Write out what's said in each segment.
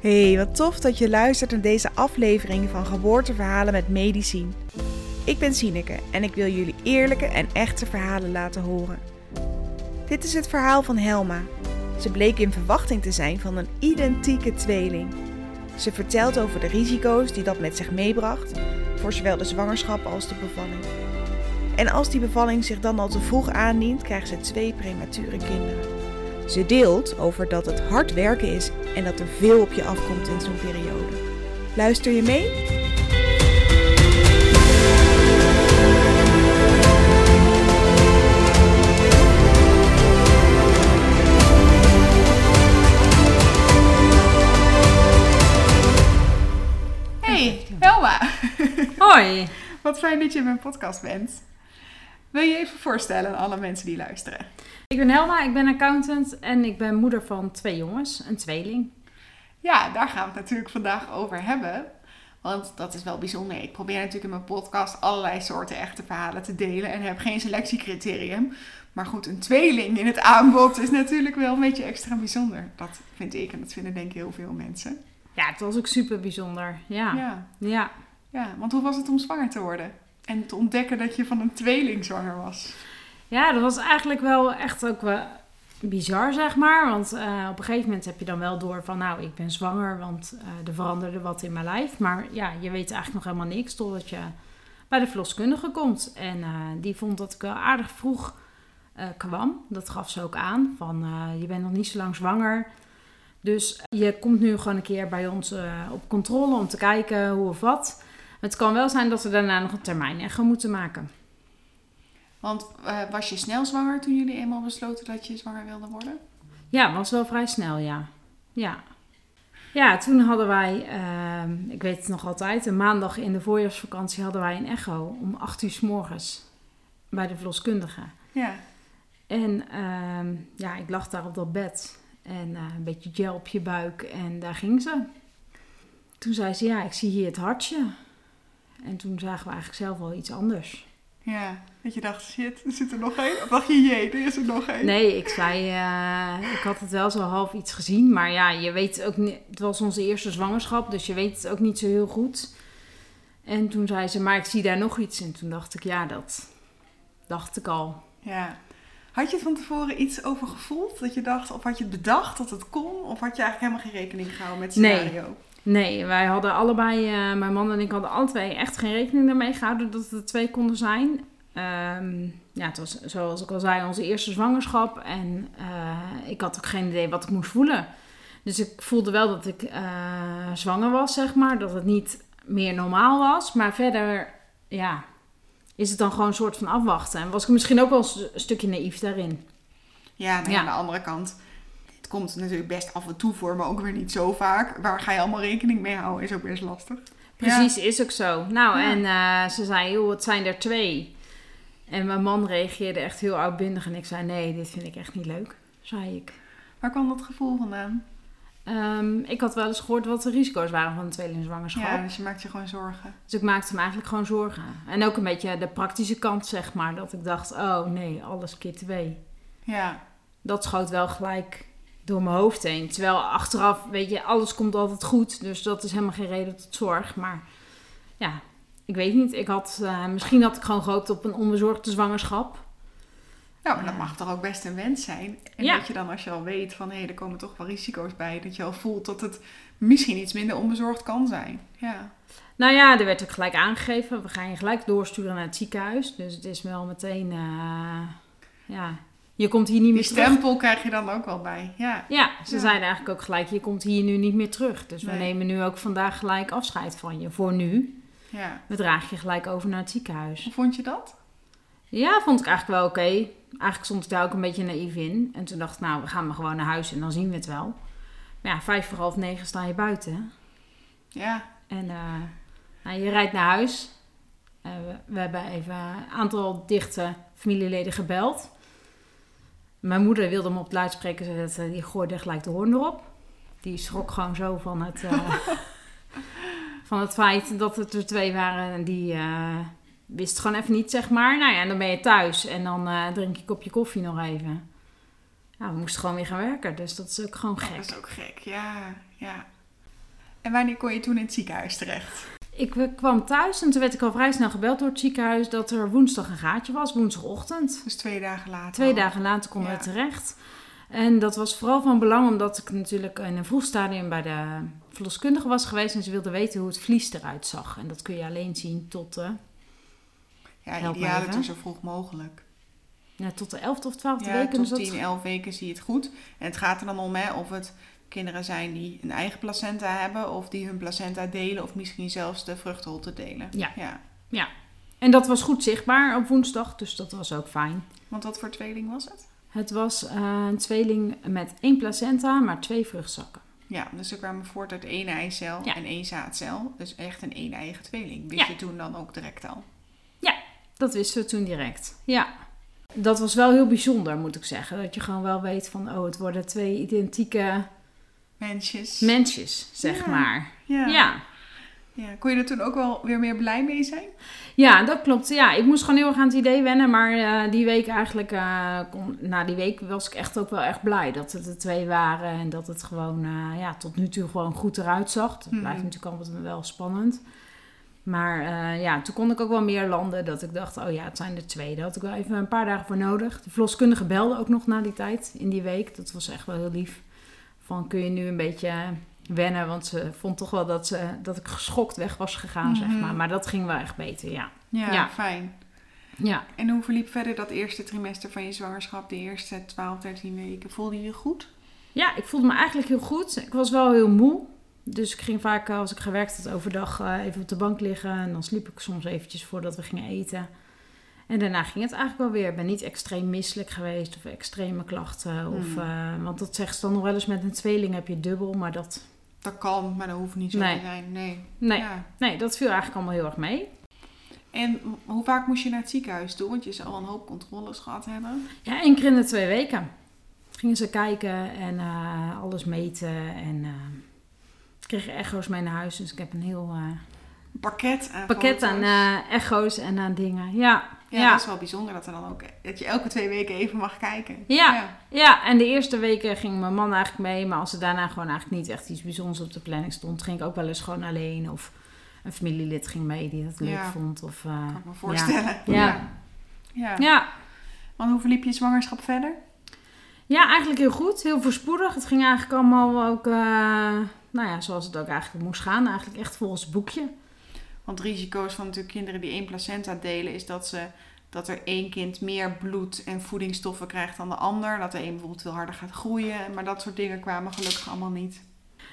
Hey, wat tof dat je luistert naar deze aflevering van Geboorteverhalen met Medicijn. Ik ben Sineke en ik wil jullie eerlijke en echte verhalen laten horen. Dit is het verhaal van Helma. Ze bleek in verwachting te zijn van een identieke tweeling. Ze vertelt over de risico's die dat met zich meebracht voor zowel de zwangerschap als de bevalling. En als die bevalling zich dan al te vroeg aandient, krijgt ze twee premature kinderen. Ze deelt over dat het hard werken is en dat er veel op je afkomt in zo'n periode. Luister je mee? Hey, Helma. Hoi. Wat fijn dat je in mijn podcast bent. Wil je even voorstellen aan alle mensen die luisteren? Ik ben Helma, ik ben accountant en ik ben moeder van twee jongens, een tweeling. Ja, daar gaan we het natuurlijk vandaag over hebben. Want dat is wel bijzonder. Ik probeer natuurlijk in mijn podcast allerlei soorten echte verhalen te delen en heb geen selectiecriterium. Maar goed, een tweeling in het aanbod is natuurlijk wel een beetje extra bijzonder. Dat vind ik en dat vinden denk ik heel veel mensen. Ja, het was ook super bijzonder. Ja. Ja, ja. ja want hoe was het om zwanger te worden? En te ontdekken dat je van een tweeling zwanger was? Ja, dat was eigenlijk wel echt ook wel bizar, zeg maar. Want eh, op een gegeven moment heb je dan wel door van, nou, ik ben zwanger, want eh, er veranderde wat in mijn lijf. Maar ja, je weet eigenlijk nog helemaal niks totdat je bij de verloskundige komt. En eh, die vond dat ik wel aardig vroeg kwam. Dat gaf ze ook aan, van je bent nog niet zo lang zwanger. Dus je komt nu gewoon een keer bij ons op controle om te kijken hoe of wat. Het kan wel zijn dat we daarna nog een termijn moeten maken. Want uh, was je snel zwanger toen jullie eenmaal besloten dat je zwanger wilde worden? Ja, was wel vrij snel, ja. Ja, ja toen hadden wij, uh, ik weet het nog altijd, een maandag in de voorjaarsvakantie hadden wij een echo om 8 uur s morgens bij de verloskundige. Ja. En uh, ja, ik lag daar op dat bed en uh, een beetje gel op je buik en daar ging ze. Toen zei ze, ja, ik zie hier het hartje. En toen zagen we eigenlijk zelf wel iets anders. Ja, dat je dacht, shit, er zit er nog één. Of dacht je, jee, er is er nog één. Nee, ik zei, uh, ik had het wel zo half iets gezien. Maar ja, je weet ook niet, het was onze eerste zwangerschap, dus je weet het ook niet zo heel goed. En toen zei ze, maar ik zie daar nog iets. En toen dacht ik, ja, dat dacht ik al. Ja. Had je van tevoren iets over gevoeld? Dat je dacht, of had je bedacht dat het kon? Of had je eigenlijk helemaal geen rekening gehouden met het scenario? Nee. Nee, wij hadden allebei, uh, mijn man en ik hadden alle twee echt geen rekening ermee gehouden dat het er twee konden zijn. Um, ja, het was zoals ik al zei, onze eerste zwangerschap. En uh, ik had ook geen idee wat ik moest voelen. Dus ik voelde wel dat ik uh, zwanger was, zeg maar. Dat het niet meer normaal was. Maar verder, ja, is het dan gewoon een soort van afwachten. En was ik misschien ook wel een stukje naïef daarin. Ja, nee, Ja. aan de andere kant komt natuurlijk best af en toe voor, maar ook weer niet zo vaak. Waar ga je allemaal rekening mee houden, is ook best lastig. Precies, is ook zo. Nou, Ja. en eh, ze zei, joh, het zijn er twee. En mijn man reageerde echt heel uitbundig. En ik zei, nee, dit vind ik echt niet leuk, zei ik. Waar kwam dat gevoel vandaan? Ehm, ik had wel eens gehoord wat de risico's waren van een tweelingzwangerschap. Ja, dus je maakt je gewoon zorgen. Dus ik maakte me eigenlijk gewoon zorgen. En ook een beetje de praktische kant, zeg maar. Dat ik dacht, oh nee, alles keer twee. Ja, Dat schoot wel gelijk door mijn hoofd heen. Terwijl achteraf, weet je, alles komt altijd goed. Dus dat is helemaal geen reden tot zorg. Maar ja, ik weet niet. Ik had, eh, misschien had ik gewoon gehoopt op een onbezorgde zwangerschap. nou, maar dat mag toch ook best een wens zijn. En Ja. dat je dan als je al weet van, hé, er komen toch wel risico's bij. Dat je al voelt dat het misschien iets minder onbezorgd kan zijn. Ja, Nou ja, er werd ook gelijk aangegeven. We gaan je gelijk doorsturen naar het ziekenhuis. Dus het is wel meteen, eh, ja, je komt hier niet die meer terug. stempel krijg je dan ook wel bij. Ja, Ja, ze Ja. zeiden eigenlijk ook gelijk, je komt hier nu niet meer terug. Dus we nemen nu ook vandaag gelijk afscheid van je. Voor nu. Ja. We dragen je gelijk over naar het ziekenhuis. Hoe vond je dat? Ja, vond ik eigenlijk wel oké. Eigenlijk stond ik daar ook een beetje naïef in. En toen dacht ik, nou, we gaan maar gewoon naar huis en dan zien we het wel. Maar ja, vijf voor half negen sta je buiten. Ja, En eh, nou, je rijdt naar huis. Eh, we, we hebben even een aantal dichte familieleden gebeld. Mijn moeder wilde hem op het luidspreker zetten. Die gooide gelijk de hoorn erop. Die schrok gewoon zo van het, eh, van het feit dat het er twee waren. En die eh, wist gewoon even niet, zeg maar. Nou ja, en dan ben je thuis. En dan eh, drink je een kopje koffie nog even. Ja, we moesten gewoon weer gaan werken. Dus dat is ook gewoon dat gek. is ook gek. Ja, ja. En wanneer kon je toen in het ziekenhuis terecht? Ik kwam thuis en toen werd ik al vrij snel gebeld door het ziekenhuis dat er woensdag een gaatje was, woensdagochtend. Dus twee dagen later. Twee al. dagen later konden Ja. we terecht. En dat was vooral van belang omdat ik natuurlijk in een vroeg stadium bij de verloskundige was geweest en ze wilde weten hoe het vlies eruit zag. En dat kun je alleen zien tot, de Ja, ideaal even. het zo vroeg mogelijk. ja, tot de 11e of 12e Ja, week. tot Dus dat- 10, 11 weken zie je het goed. En het gaat er dan om hè, of het kinderen zijn die een eigen placenta hebben... of die hun placenta delen of misschien zelfs de vruchtholte delen. Ja. ja. En dat was goed zichtbaar op woensdag, dus dat was ook fijn. Want wat voor tweeling was het? Het was eh, een tweeling met één placenta, maar twee vruchtzakken. Ja, dus ze kwamen voort uit één eicel Ja. en één zaadcel. Dus echt een één-eigen tweeling. Wist Ja. je toen dan ook direct al? Dat wisten we toen direct. Ja. Dat was wel heel bijzonder, moet ik zeggen. Dat je gewoon wel weet van, oh, het worden twee identieke Mensjes. mensjes, zeg Ja. maar. ja. Ja. ja. Kon je er toen ook wel weer meer blij mee zijn? Ja, dat klopt. Ja, ik moest gewoon heel erg aan het idee wennen. Maar eh, die week eigenlijk, eh, kon, na die week was ik echt ook wel echt blij dat het er twee waren. En dat het gewoon, eh, ja, tot nu toe gewoon goed eruit zag. Dat Mhm. blijft natuurlijk altijd wel spannend. Maar eh, ja, toen kon ik ook wel meer landen. Dat ik dacht, oh ja, het zijn er twee. Daar had ik wel even een paar dagen voor nodig. De verloskundige belde ook nog na die tijd, in die week. Dat was echt wel heel lief. Van, kun je nu een beetje wennen? Want ze vond toch wel dat, ze, dat ik geschokt weg was gegaan, zeg Mhm. maar. Maar dat ging wel echt beter, ja. Ja, Ja. fijn. Ja, En hoe verliep verder dat eerste trimester van je zwangerschap? De eerste 12, 13 weken. Voelde je je goed? Ja, ik voelde me eigenlijk heel goed. Ik was wel heel moe. Dus ik ging vaak, als ik gewerkt had overdag, eh, even op de bank liggen. En dan sliep ik soms eventjes voordat we gingen eten. En daarna ging het eigenlijk wel weer. Ik ben niet extreem misselijk geweest of extreme klachten. Of, Hmm. eh, want dat zeggen ze dan nog wel eens met een tweeling heb je dubbel. Maar dat, Dat kan, maar dat hoeft niet zo Nee. te zijn. Nee. nee, Ja. nee, dat viel eigenlijk allemaal heel erg mee. En hoe vaak moest je naar het ziekenhuis toe? Want je zal een hoop controles gehad hebben. Ja, één keer in de twee weken gingen ze kijken en eh, alles meten. En eh, ik kreeg echo's mee naar huis. Dus ik heb een heel... eh, pakket aan pakket aan foto's. eh, echo's en aan dingen. Ja, Ja, ja. dat is wel bijzonder dat, er dan ook, dat je elke twee weken even mag kijken. Ja. ja. en de eerste weken ging mijn man eigenlijk mee. Maar als er daarna gewoon eigenlijk niet echt iets bijzonders op de planning stond, ging ik ook wel eens gewoon alleen. Of een familielid ging mee die dat leuk Ja. vond. Of, eh, Kan ik me voorstellen. Ja. ja. ja. ja. Want hoe verliep je zwangerschap verder? ja, eigenlijk heel goed. Heel voorspoedig. Het ging eigenlijk allemaal ook, eh, nou ja, zoals het ook eigenlijk moest gaan. Eigenlijk echt volgens het boekje. Want risico's van natuurlijk kinderen die één placenta delen is dat, ze, dat er één kind meer bloed en voedingsstoffen krijgt dan de ander. Dat er één bijvoorbeeld veel harder gaat groeien. Maar dat soort dingen kwamen gelukkig allemaal niet.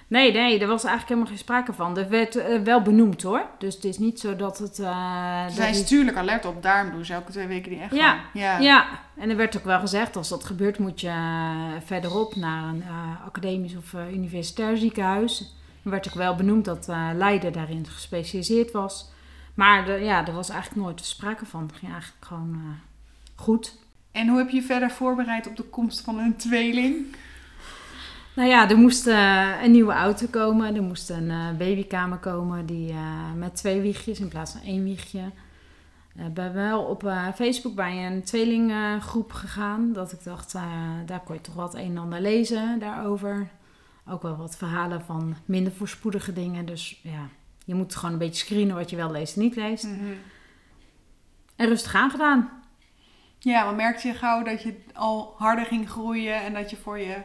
Nee, nee, er was eigenlijk helemaal geen sprake van. Er werd eh, wel benoemd hoor. Dus het is niet zo dat het... eh, Ze zijn natuurlijk alert op, daarom doen ze elke twee weken die echo. Ja, ja. Ja, en er werd ook wel gezegd, als dat gebeurt moet je eh, verderop naar een academisch of universitair ziekenhuis. Er werd ook wel benoemd dat eh, Leiden daarin gespecialiseerd was. Maar de, ja, er was eigenlijk nooit sprake van. Het ging eigenlijk gewoon eh, goed. En hoe heb je je verder voorbereid op de komst van een tweeling? Nou ja, er moest eh, een nieuwe auto komen. Er moest een babykamer komen die, met twee wiegjes in plaats van één wiegje. Ik ben wel op Facebook bij een tweelinggroep gegaan. Dat ik dacht, daar kon je toch wat een en ander lezen daarover. Ook wel wat verhalen van minder voorspoedige dingen. Dus ja, je moet gewoon een beetje screenen wat je wel leest en niet leest. Mhm. En rustig aangedaan. Ja, maar merkte je gauw dat je al harder ging groeien en dat je voor je,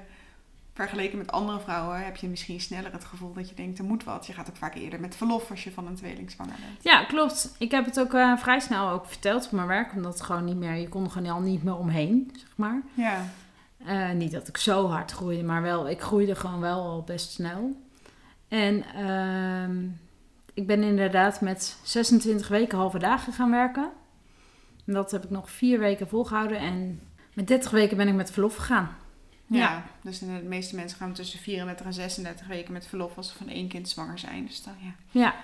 vergeleken met andere vrouwen, heb je misschien sneller het gevoel dat je denkt, er moet wat. Je gaat ook vaak eerder met verlof als je van een tweeling zwanger bent. Ja, klopt. Ik heb het ook eh, vrij snel ook verteld op mijn werk. Omdat het gewoon niet meer, je kon er gewoon al niet meer omheen, zeg maar. Ja, Eh, niet dat ik zo hard groeide, maar wel, ik groeide gewoon wel al best snel. En ehm, ik ben inderdaad met 26 weken halve dagen gaan werken. En dat heb ik nog vier weken volgehouden. En met 30 weken ben ik met verlof gegaan. ja. Ja. dus de meeste mensen gaan tussen 34 en 36 weken met verlof als ze van één kind zwanger zijn. Dus dan, ja. Ja,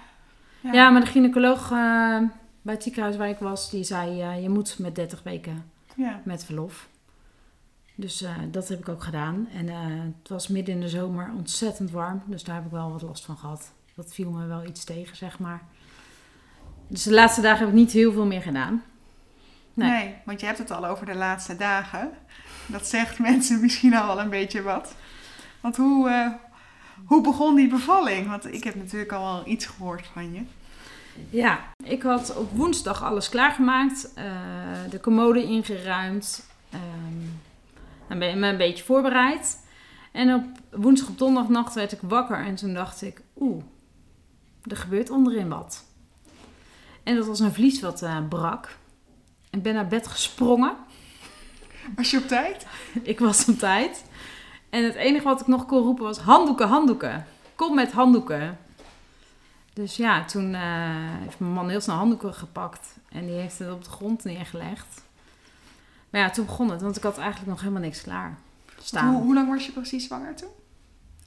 ja. maar de gynaecoloog eh, bij het ziekenhuis waar ik was, die zei... eh, je moet met 30 weken ja. met verlof. Dus eh, dat heb ik ook gedaan. En eh, het was midden in de zomer ontzettend warm. Dus daar heb ik wel wat last van gehad. Dat viel me wel iets tegen, zeg maar. Dus de laatste dagen heb ik niet heel veel meer gedaan. Nee. Nee. want je hebt het al over de laatste dagen. Dat zegt mensen misschien al wel een beetje wat. Want hoe, eh, Hoe begon die bevalling? Want ik heb natuurlijk al wel iets gehoord van je. Ja, ik had op woensdag alles klaargemaakt. de commode ingeruimd. ehm, en ben- me een beetje voorbereid. En op woensdag op donderdagnacht werd ik wakker. En toen dacht ik, oeh, er gebeurt onderin wat. En dat was een vlies wat eh, brak. Ik ben naar bed gesprongen. Was je op tijd? Ik was op tijd. En het enige wat ik nog kon roepen was handdoeken, handdoeken. Kom met handdoeken. Dus ja, toen eh, heeft mijn man heel snel handdoeken gepakt. En die heeft het op de grond neergelegd. Maar ja, toen begon het. Want ik had eigenlijk nog helemaal niks klaar staan. Hoe, hoe lang was je precies zwanger toen?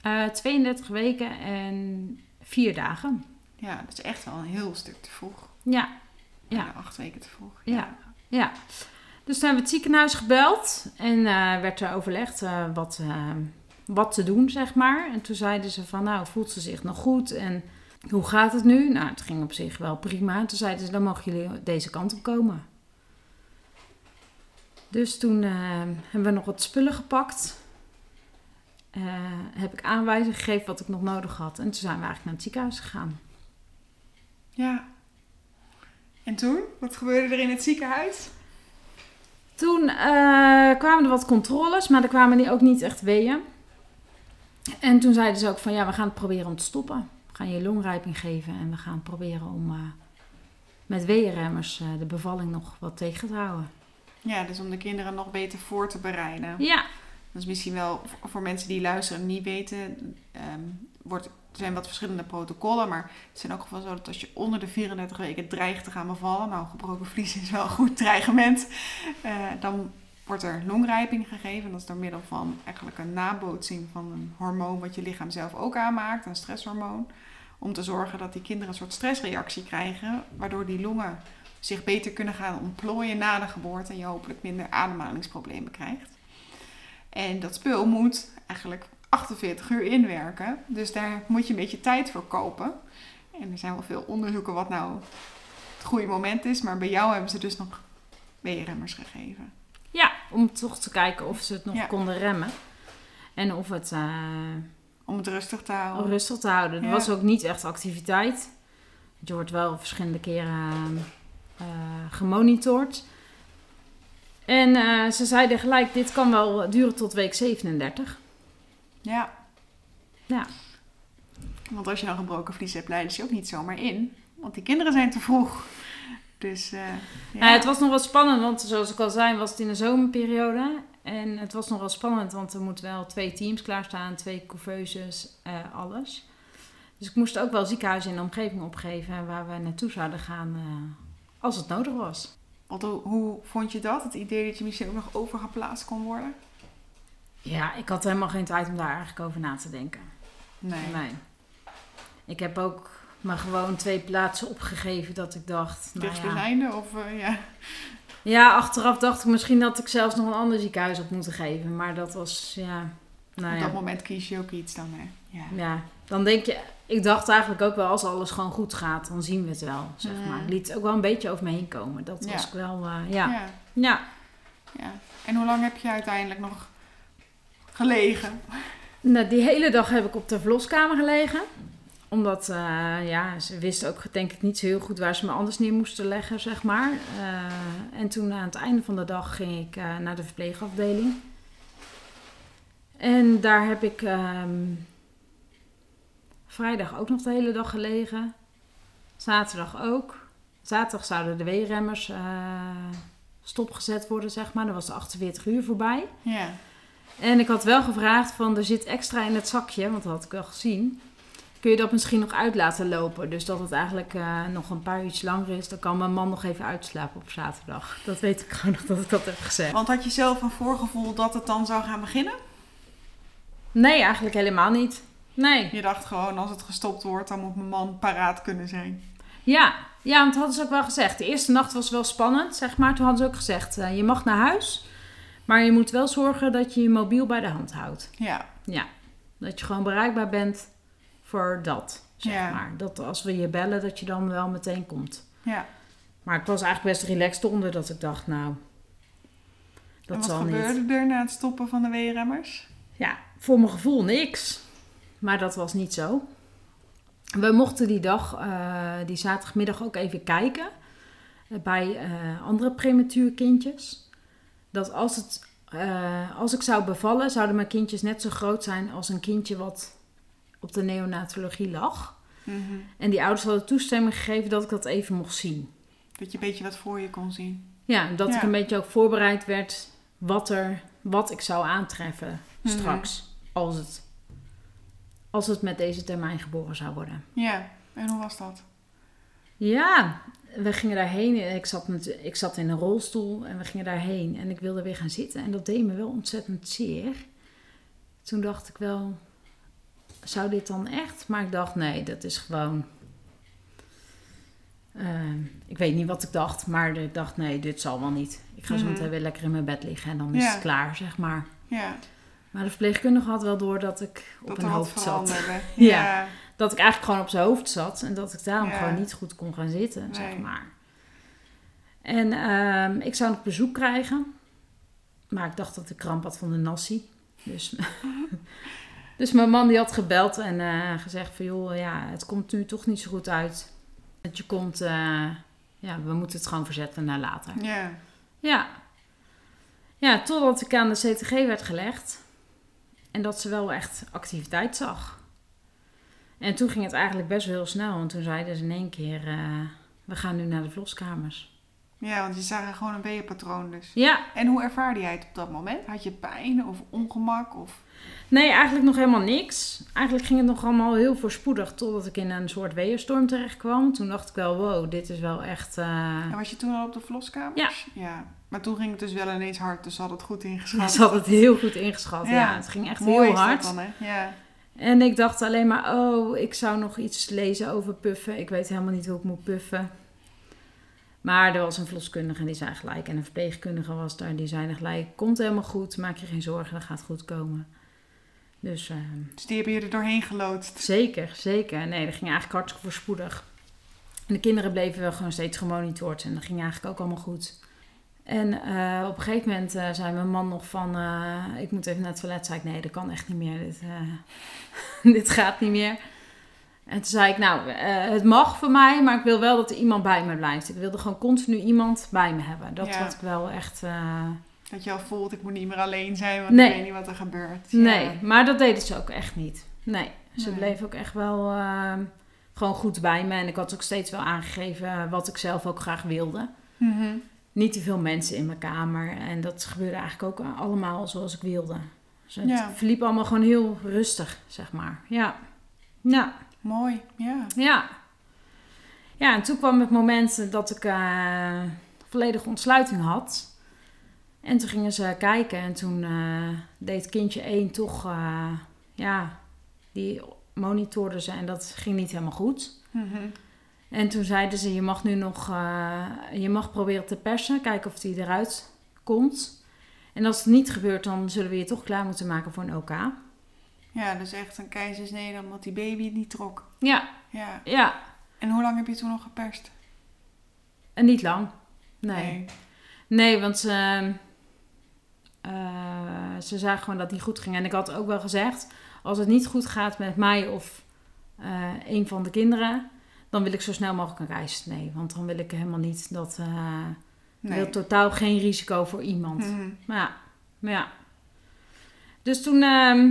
Eh, 32 weken en vier dagen. Ja, dat is echt wel een heel stuk te vroeg. Ja, Ja. Acht weken te vroeg. ja, ja. Dus toen hebben we het ziekenhuis gebeld. En eh, werd er overlegd eh, wat, wat te doen, zeg maar. En toen zeiden ze van, nou, voelt ze zich nog goed? En hoe gaat het nu? Nou, het ging op zich wel prima. En toen zeiden ze, dan mogen jullie deze kant op komen. Dus toen eh, hebben we nog wat spullen gepakt. Eh, heb ik aanwijzing gegeven wat ik nog nodig had. En toen zijn we eigenlijk naar het ziekenhuis gegaan. Ja. En toen? Wat gebeurde er in het ziekenhuis? Toen eh, kwamen er wat controles, maar er kwamen die ook niet echt weeën. En toen zeiden ze ook van ja, we gaan het proberen om te stoppen. We gaan je longrijping geven en we gaan proberen om met weeënremmers de bevalling nog wat tegen te houden. Ja, dus om de kinderen nog beter voor te bereiden. Ja, Dat is misschien wel voor- mensen die luisteren en niet weten. ehm, wordt, er zijn wat verschillende protocollen. Maar het is in elk geval zo dat als je onder de 34 weken dreigt te gaan bevallen. Nou, gebroken vlies is wel een goed dreigement. eh, dan wordt er longrijping gegeven. Dat is door middel van eigenlijk een nabootsing van een hormoon wat je lichaam zelf ook aanmaakt. Een stresshormoon. Om te zorgen dat die kinderen een soort stressreactie krijgen. Waardoor die longen zich beter kunnen gaan ontplooien na de geboorte. En je hopelijk minder ademhalingsproblemen krijgt. En dat spul moet eigenlijk 48 uur inwerken. Dus daar moet je een beetje tijd voor kopen. En er zijn wel veel onderzoeken wat nou het goede moment is. Maar bij jou hebben ze dus nog weerremmers gegeven. ja, om toch te kijken of ze het nog Ja. konden remmen. En of het eh, Om het rustig te houden. rustig te houden. Er Ja. was ook niet echt activiteit. Je wordt wel verschillende keren eh, gemonitord. En eh, ze zeiden gelijk, dit kan wel duren tot week 37. Ja. Ja. Want als je nou gebroken vlies hebt, leiden ze je ook niet zomaar in. Want die kinderen zijn te vroeg. Dus eh, ja. Het was nog wel spannend, want zoals ik al zei, was het in de zomerperiode. En het was nog wel spannend, want er moeten wel twee teams klaarstaan, twee couveuses, eh, alles. Dus ik moest ook wel ziekenhuizen in de omgeving opgeven waar we naartoe zouden gaan eh, als het nodig was. Want hoe, vond je dat? Het idee dat je misschien ook nog overgeplaatst kon worden? Ja, ik had helemaal geen tijd om daar eigenlijk over na te denken. Nee. Nee. Ik heb ook maar gewoon twee plaatsen opgegeven dat ik dacht. Nou ja. Dichtstbijzijnde of eh, ja. ja, achteraf dacht ik misschien dat ik zelfs nog een ander ziekenhuis op moeten geven. Maar dat was, ja. Nou Op ja. dat moment kies je ook iets dan. Hè? Ja. ja, dan denk je. Ik dacht eigenlijk ook wel, als alles gewoon goed gaat, dan zien we het wel. Zeg Mhm. maar. Ik liet het ook wel een beetje over me heen komen. Dat was ik wel, eh, ja. Ja. ja. En hoe lang heb je uiteindelijk nog gelegen? Nou, die hele dag heb ik op de verloskamer gelegen. Omdat, eh, ja, ze wisten ook denk ik niet zo heel goed waar ze me anders neer moesten leggen, zeg maar. Eh, en toen aan het einde van de dag ging ik naar de verpleegafdeling. En daar heb ik ehm, vrijdag ook nog de hele dag gelegen. Zaterdag ook. Zaterdag zouden de weerremmers eh, stopgezet worden, zeg maar. Dan was de 48 uur voorbij. Ja. En ik had wel gevraagd van, er zit extra in het zakje, want dat had ik wel gezien. Kun je dat misschien nog uit laten lopen? Dus dat het eigenlijk eh, nog een paar uurtjes langer is. Dan kan mijn man nog even uitslapen op zaterdag. Dat weet ik gewoon nog dat ik dat heb gezegd. Want had je zelf een voorgevoel dat het dan zou gaan beginnen? Nee, eigenlijk helemaal niet. Nee. Je dacht gewoon, als het gestopt wordt, dan moet mijn man paraat kunnen zijn. Ja, ja want hadden ze ook wel gezegd. De eerste nacht was wel spannend, zeg maar. Toen hadden ze ook gezegd, eh, je mag naar huis. Maar je moet wel zorgen dat je je mobiel bij de hand houdt. Ja. Ja, dat je gewoon bereikbaar bent voor dat, zeg Ja. maar. Dat als we je bellen, dat je dan wel meteen komt. ja. Maar ik was eigenlijk best relaxed onder dat ik dacht, nou, dat en wat zal gebeurde niet. er na het stoppen van de weerremmers? Ja, voor mijn gevoel niks. Maar dat was niet zo. We mochten die dag, eh, die zaterdagmiddag ook even kijken eh, bij eh, andere prematuurkindjes. Dat als, het, als ik zou bevallen, zouden mijn kindjes net zo groot zijn als een kindje wat op de neonatologie lag. Mhm. En die ouders hadden toestemming gegeven dat ik dat even mocht zien. Dat je een beetje wat voor je kon zien. Ja, dat Ja. ik een beetje ook voorbereid werd wat, er, wat ik zou aantreffen Mhm. straks. Als, het, als het met deze termijn geboren zou worden. Ja, en hoe was dat? Ja, we gingen daarheen. Ik zat, met, ik zat in een rolstoel en we gingen daarheen. En ik wilde weer gaan zitten. En dat deed me wel ontzettend zeer. Toen dacht ik wel, zou dit dan echt? Maar ik dacht, nee, dat is gewoon... eh, ik weet niet wat ik dacht, maar ik dacht, nee, dit zal wel niet. Ik ga zo Mhm. meteen weer lekker in mijn bed liggen en dan is Ja. het klaar, zeg maar. Ja, Maar de verpleegkundige had wel door dat ik op dat een wat hoofd zat. Ja. ja. Dat ik eigenlijk gewoon op zijn hoofd zat en dat ik daarom Ja. gewoon niet goed kon gaan zitten, zeg maar. En ehm, ik zou nog bezoek krijgen, maar ik dacht dat ik kramp had van de nasi. Dus, dus mijn man die had gebeld en eh, gezegd van joh, ja, het komt nu toch niet zo goed uit. Dat je komt, eh, ja, we moeten het gewoon verzetten naar later. Ja. Ja. Ja, totdat ik aan de CTG werd gelegd. En dat ze wel echt activiteit zag. En toen ging het eigenlijk best wel heel snel. Want toen zeiden ze in één keer, eh, we gaan nu naar de verloskamers. ja, want je zag er gewoon een weeënpatroon dus. Ja, En hoe ervaarde jij het op dat moment? Had je pijn of ongemak? Of... nee, eigenlijk nog helemaal niks. Eigenlijk ging het nog allemaal heel voorspoedig. Totdat ik in een soort weerstorm terecht kwam. Toen dacht ik wel, wow, dit is wel echt... eh, En was je toen al op de verloskamers? Ja. ja. Maar toen ging het dus wel ineens hard, dus ze had het goed ingeschat. Ze had het heel goed ingeschat. Ja, Ja. het ging echt Mooi heel hard. dan? Ja. En ik dacht alleen maar, oh, ik zou nog iets lezen over puffen. Ik weet helemaal niet hoe ik moet puffen. Maar er was een verloskundige die zei gelijk. En een verpleegkundige was daar, die zei gelijk: Komt helemaal goed, maak je geen zorgen, dat gaat goed komen. Dus eh, Dus die hebben je er doorheen geloodst. zeker, zeker. Nee, dat ging eigenlijk hartstikke voorspoedig. En de kinderen bleven wel gewoon steeds gemonitord en dat ging eigenlijk ook allemaal goed. En eh, op een gegeven moment eh, zei mijn man nog van, eh, ik moet even naar het toilet. Zei ik, nee, dat kan echt niet meer. Dit, dit gaat niet meer. En toen zei ik, nou, het mag voor mij, maar ik wil wel dat er iemand bij me blijft. Ik wilde gewoon continu iemand bij me hebben. Dat Ja. had ik wel echt... Dat je al voelt, ik moet niet meer alleen zijn, want Nee. ik weet niet wat er gebeurt. Ja. Nee, maar dat deden ze ook echt niet. Nee, ze Nee. bleef ook echt wel eh, gewoon goed bij me. En ik had ook steeds wel aangegeven wat ik zelf ook graag wilde. Mhm. Niet te veel mensen in mijn kamer. En dat gebeurde eigenlijk ook allemaal zoals ik wilde. Dus het Ja. verliep allemaal gewoon heel rustig, zeg maar. Ja. Ja. Mooi, ja. Ja. Ja, en toen kwam het moment dat ik eh volledige ontsluiting had. En toen gingen ze kijken en toen eh, deed kindje 1 toch, eh, ja, die monitorde ze en dat ging niet helemaal goed. Mhm. En toen zeiden ze, je mag nu nog, eh, je mag proberen te persen, kijken of die eruit komt. En als het niet gebeurt, dan zullen we je toch klaar moeten maken voor een OK. Ja, dus echt een keizersnede omdat die baby het niet trok. Ja, Ja. ja. En hoe lang heb je toen nog geperst? En niet lang. Nee. Nee, want ze, eh, ze zagen gewoon dat het niet goed ging. En ik had ook wel gezegd, als het niet goed gaat met mij of eh, een van de kinderen, dan wil ik zo snel mogelijk een reis. Nee, want dan wil ik helemaal niet dat... eh ik Nee. wil totaal geen risico voor iemand. Mhm. Maar ja, maar ja. Dus toen ehm,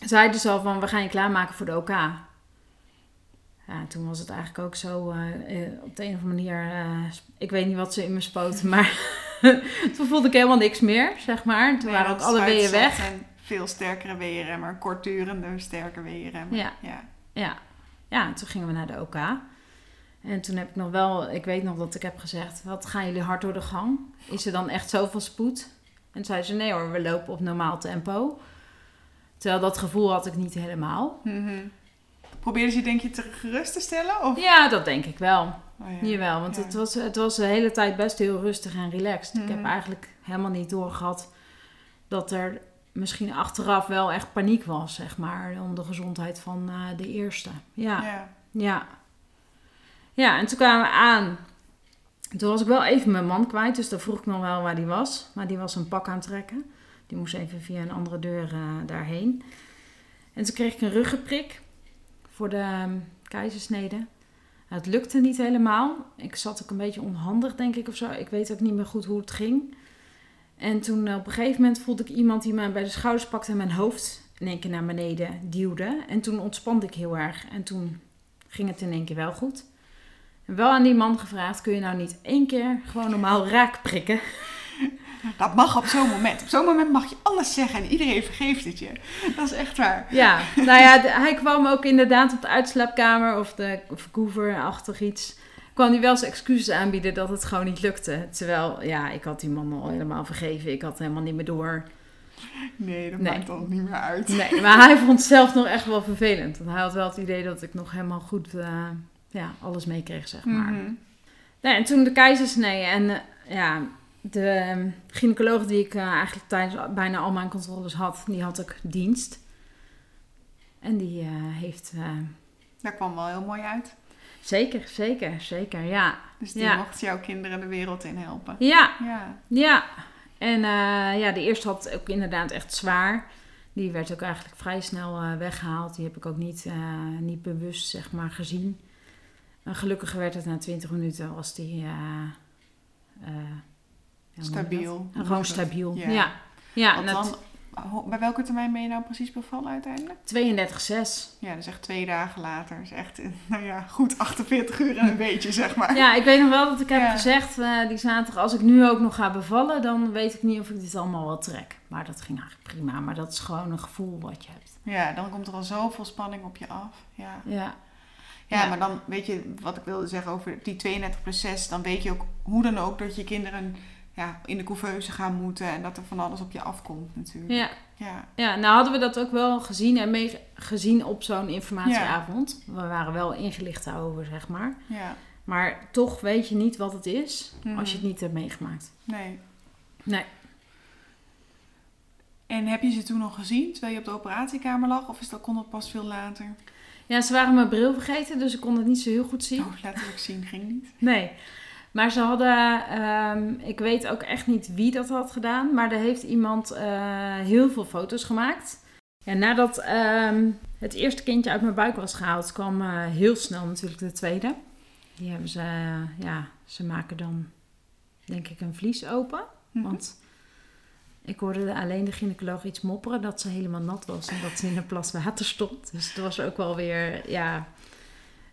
zeiden ze al van, we gaan je klaarmaken voor de OK. Ja, toen was het eigenlijk ook zo, eh, eh, op de een of andere manier, eh, ik weet niet wat ze in me spoten, maar toen voelde ik helemaal niks meer, zeg maar. Toen Nee, waren ook alle weeën uitzet weg. En veel sterkere weeën, maar kortdurende sterke weeën. Ja. ja. Ja. Ja, toen gingen we naar de OK. En toen heb ik nog wel, ik weet nog dat ik heb gezegd, wat gaan jullie hard door de gang? Is er dan echt zoveel spoed? En zei ze, nee hoor, we lopen op normaal tempo. Terwijl dat gevoel had ik niet helemaal. Mhm. Probeerden ze je denk je te gerust te stellen? Of? Ja, dat denk ik wel. Oh, ja. Jawel, want Ja. het, was, het was de hele tijd best heel rustig en relaxed. Ik heb Mhm. eigenlijk helemaal niet doorgehad dat er misschien achteraf wel echt paniek was, zeg maar, om de gezondheid van eh, de eerste. Ja. Ja. Ja. Ja, en toen kwamen we aan. Toen was ik wel even mijn man kwijt, dus daar vroeg ik nog wel waar die was. Maar die was een pak aan het trekken. Die moest even via een andere deur eh, daarheen. En toen kreeg ik een ruggenprik voor de ehm, keizersnede. Het lukte niet helemaal. Ik zat ook een beetje onhandig, denk ik, of zo. Ik weet ook niet meer goed hoe het ging. En toen eh, op een gegeven moment voelde ik iemand die mij bij de schouders pakte en mijn hoofd in één keer naar beneden duwde. En toen ontspande ik heel erg. En toen ging het in één keer wel goed. En wel aan die man gevraagd, kun je nou niet één keer gewoon normaal raak prikken? Dat mag op zo'n moment. Op zo'n moment mag je alles zeggen en iedereen vergeeft het je. Dat is echt waar. Ja, nou ja, hij kwam ook inderdaad op de uitslaapkamer of de Vancouver-achtig iets. Kwam hij wel zijn excuses aanbieden dat het gewoon niet lukte. Terwijl, ja, ik had die man al helemaal vergeven. Ik had helemaal niet meer door. Nee, dat Nee. maakt dan niet meer uit. Nee, maar hij vond het zelf nog echt wel vervelend. Want hij had wel het idee dat ik nog helemaal goed eh, ja, alles meekreeg, zeg maar. Mhm. Nee, en toen de keizersnee. En eh, ja, de ehm, gynaecoloog die ik eh, eigenlijk tijdens bijna al mijn controles had, die had ook dienst. En die heeft... Dat kwam wel heel mooi uit. Zeker, zeker, zeker, ja. Dus die Ja. mocht jouw kinderen de wereld in helpen. Ja, Ja. ja. En eh, ja, de eerste had ook inderdaad echt zwaar. Die werd ook eigenlijk vrij snel eh, weggehaald. Die heb ik ook niet, eh, niet bewust, zeg maar, gezien. En gelukkig werd het na 20 minuten, was die... Stabiel. Gewoon stabiel. Ja. Ja. Ja, bij welke termijn ben je nou precies bevallen uiteindelijk? 32,6. Ja, dus echt twee dagen later. Dus echt, nou ja, goed 48 uur en een beetje, zeg maar. Ja, ik weet nog wel dat ik heb Ja. gezegd eh, die zaterdag, als ik nu ook nog ga bevallen, dan weet ik niet of ik dit allemaal wel trek. Maar dat ging eigenlijk prima. Maar dat is gewoon een gevoel wat je hebt. Ja, dan komt er al zoveel spanning op je af. Ja. Ja, Ja, Ja. maar dan weet je wat ik wilde zeggen over die 32 plus 6. Dan weet je ook hoe dan ook dat je kinderen ja, in de couveuse gaan moeten. En dat er van alles op je afkomt natuurlijk. ja. Ja. ja, nou hadden we dat ook wel gezien en mee gezien op zo'n informatieavond. We waren wel ingelicht daarover, zeg maar. ja. Maar toch weet je niet wat het is Mhm. als je het niet hebt meegemaakt. Nee. Nee. En heb je ze toen nog gezien terwijl je op de operatiekamer lag? Of is dat, kon dat pas veel later? Ja, ze waren mijn bril vergeten, dus ik kon het niet zo heel goed zien. Oh, letterlijk zien ging niet. Nee. Maar ze hadden, ehm, ik weet ook echt niet wie dat had gedaan, maar er heeft iemand eh, heel veel foto's gemaakt. Ja, nadat ehm, het eerste kindje uit mijn buik was gehaald, kwam eh, heel snel natuurlijk de tweede. Die hebben ze, eh, ja, ze maken dan denk ik een vlies open. Mhm. Want ik hoorde alleen de gynaecoloog iets mopperen dat ze helemaal nat was en dat ze in een plas water stond. Dus het was ook wel weer, ja,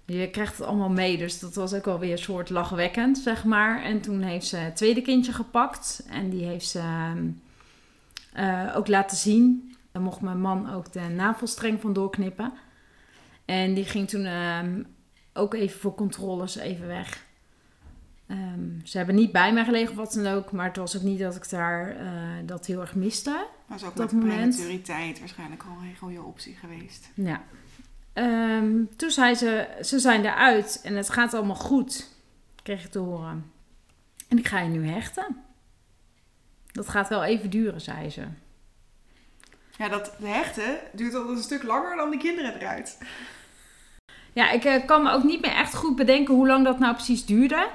je krijgt het allemaal mee. Dus dat was ook wel weer een soort lachwekkend, zeg maar. En toen heeft ze het tweede kindje gepakt en die heeft ze ehm, eh, ook laten zien. Daar mocht mijn man ook de navelstreng van doorknippen. En die ging toen ehm, ook even voor controles even weg. Ehm, ze hebben niet bij mij gelegen of wat dan ook, maar het was ook niet dat ik daar eh, dat heel erg miste. Dat is ook dat met moment- prematuriteit waarschijnlijk al een goede optie geweest. Ja. Ehm, toen zei ze, ze zijn eruit en het gaat allemaal goed, kreeg ik te horen. En ik ga je nu hechten. Dat gaat wel even duren, zei ze. Ja, dat hechten duurt al een stuk langer dan de kinderen eruit. Ja, ik eh, kan me ook niet meer echt goed bedenken hoe lang dat nou precies duurde.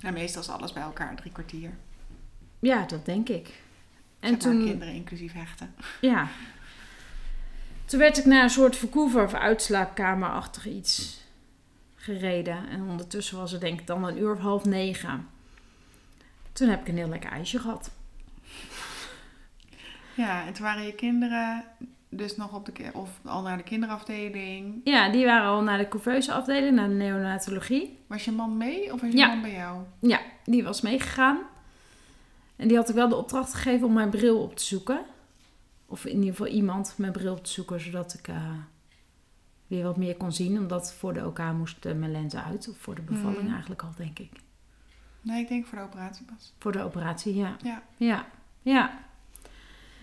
Nou, meestal is alles bij elkaar drie kwartier. Ja, dat denk ik. En En toen... toen, kinderen inclusief hechten. ja. Toen werd ik naar een soort Vancouver of uitslaapkamerachtig iets gereden. En ondertussen was het denk ik dan een uur of half negen. Toen heb ik een heel lekker ijsje gehad. Ja, en toen waren je kinderen dus nog op de of al naar de kinderafdeling. Ja, die waren al naar de couveuse afdeling, naar de neonatologie. Was je man mee of was je Ja. man bij jou? Ja, die was meegegaan. En die had ik wel de opdracht gegeven om mijn bril op te zoeken. Of in ieder geval iemand mijn bril op te zoeken, zodat ik eh, weer wat meer kon zien. Omdat voor de OK moest eh, mijn lens uit. Of voor de bevalling Mhm. eigenlijk al, denk ik. Nee, ik denk voor de operatie pas. Voor de operatie, ja. Ja. Ja, ja.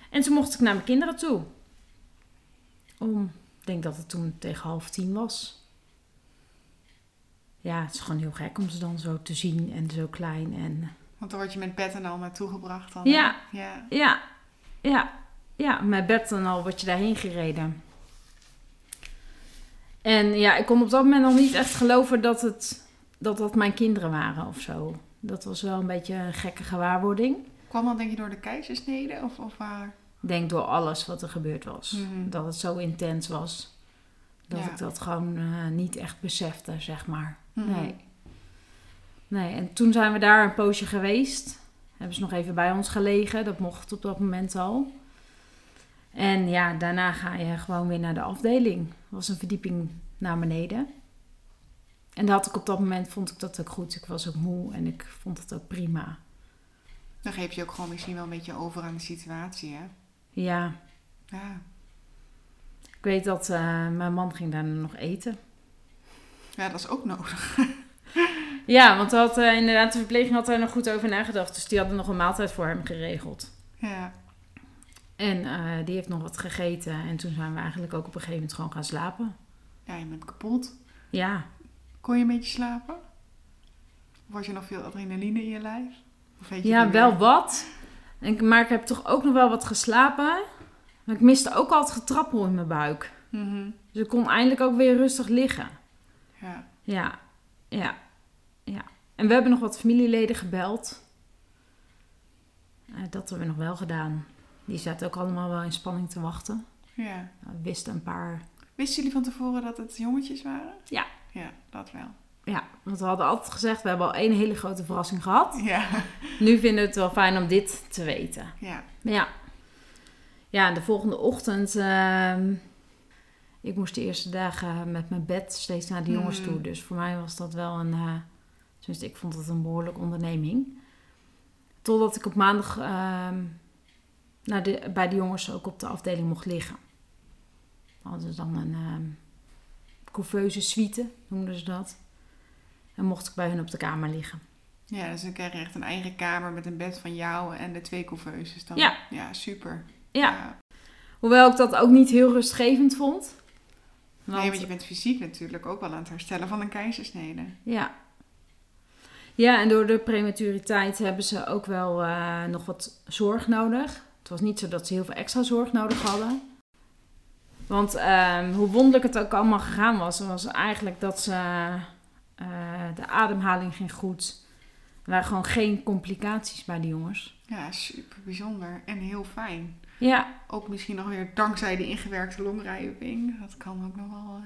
En toen mocht ik naar mijn kinderen toe. Om, ik denk dat het toen tegen half tien was. Ja, het is gewoon heel gek om ze dan zo te zien en zo klein. En Want dan word je met pet en al naartoe gebracht dan. hè? Ja. Ja. ja, ja, met bed dan al word je daarheen gereden. En ja, ik kon op dat moment nog niet echt geloven dat het, dat, dat mijn kinderen waren of zo. Dat was wel een beetje een gekke gewaarwording. Kwam dat denk je door de keizersnede of, of waar? denk door alles wat er gebeurd was. Mhm. Dat het zo intens was. Dat Ja. ik dat gewoon eh, niet echt besefte, zeg maar. Mhm. Nee. Nee, en toen zijn we daar een poosje geweest. Hebben ze nog even bij ons gelegen. Dat mocht op dat moment al. En ja, daarna ga je gewoon weer naar de afdeling. Dat was een verdieping naar beneden. En dat had ik op dat moment, vond ik dat ook goed. Ik was ook moe en ik vond het ook prima. Dan geef je ook gewoon misschien wel een beetje over aan de situatie, hè? Ja, Ja. ik weet dat eh, mijn man ging daarna nog eten. Ja, dat is ook nodig. Ja, want had, eh, inderdaad, de verpleging had daar nog goed over nagedacht. Dus die hadden nog een maaltijd voor hem geregeld. Ja. En eh, die heeft nog wat gegeten. En toen zijn we eigenlijk ook op een gegeven moment gewoon gaan slapen. Ja, je bent kapot. Ja, Kon je een beetje slapen? Had je nog veel adrenaline in je lijf? Of weet je ja wel meer? wat. En, maar ik heb toch ook nog wel wat geslapen. Maar ik miste ook altijd getrappel in mijn buik. Mhm. Dus ik kon eindelijk ook weer rustig liggen. Ja. Ja, ja, ja. En we hebben nog wat familieleden gebeld. Eh, dat hebben we nog wel gedaan. Die zaten ook allemaal wel in spanning te wachten. ja. We wisten een paar. Wisten jullie van tevoren dat het jongetjes waren? Ja. Ja, dat wel. Ja, want we hadden altijd gezegd: we hebben al één hele grote verrassing gehad. Ja. Nu vinden we het wel fijn om dit te weten. Ja. Ja. Ja, en de volgende ochtend. ehm, ik moest de eerste dagen met mijn bed steeds naar de jongens Hmm. toe. Dus voor mij was dat wel een. eh tenminste, ik vond het een behoorlijke onderneming. Totdat ik op maandag ehm, naar de, bij de jongens ook op de afdeling mocht liggen. We hadden dan een ehm couveuse suite, noemden ze dat. En mocht ik bij hun op de kamer liggen. Ja, dus dan krijg je echt een eigen kamer met een bed van jou en de twee couveuses dan. Ja. Ja, super. Ja, hoewel ik dat ook niet heel rustgevend vond. Nee, want je bent fysiek natuurlijk ook wel aan het herstellen van een keizersnede. Ja. Ja, en door de prematuriteit hebben ze ook wel eh, nog wat zorg nodig. Het was niet zo dat ze heel veel extra zorg nodig hadden. Want ehm, hoe wonderlijk het ook allemaal gegaan was, was eigenlijk dat ze, eh, de ademhaling ging goed. Er waren gewoon geen complicaties bij de jongens. Ja, super bijzonder en heel fijn. Ja, Ook misschien nog weer dankzij de ingewerkte longrijping. Dat kan ook nog wel.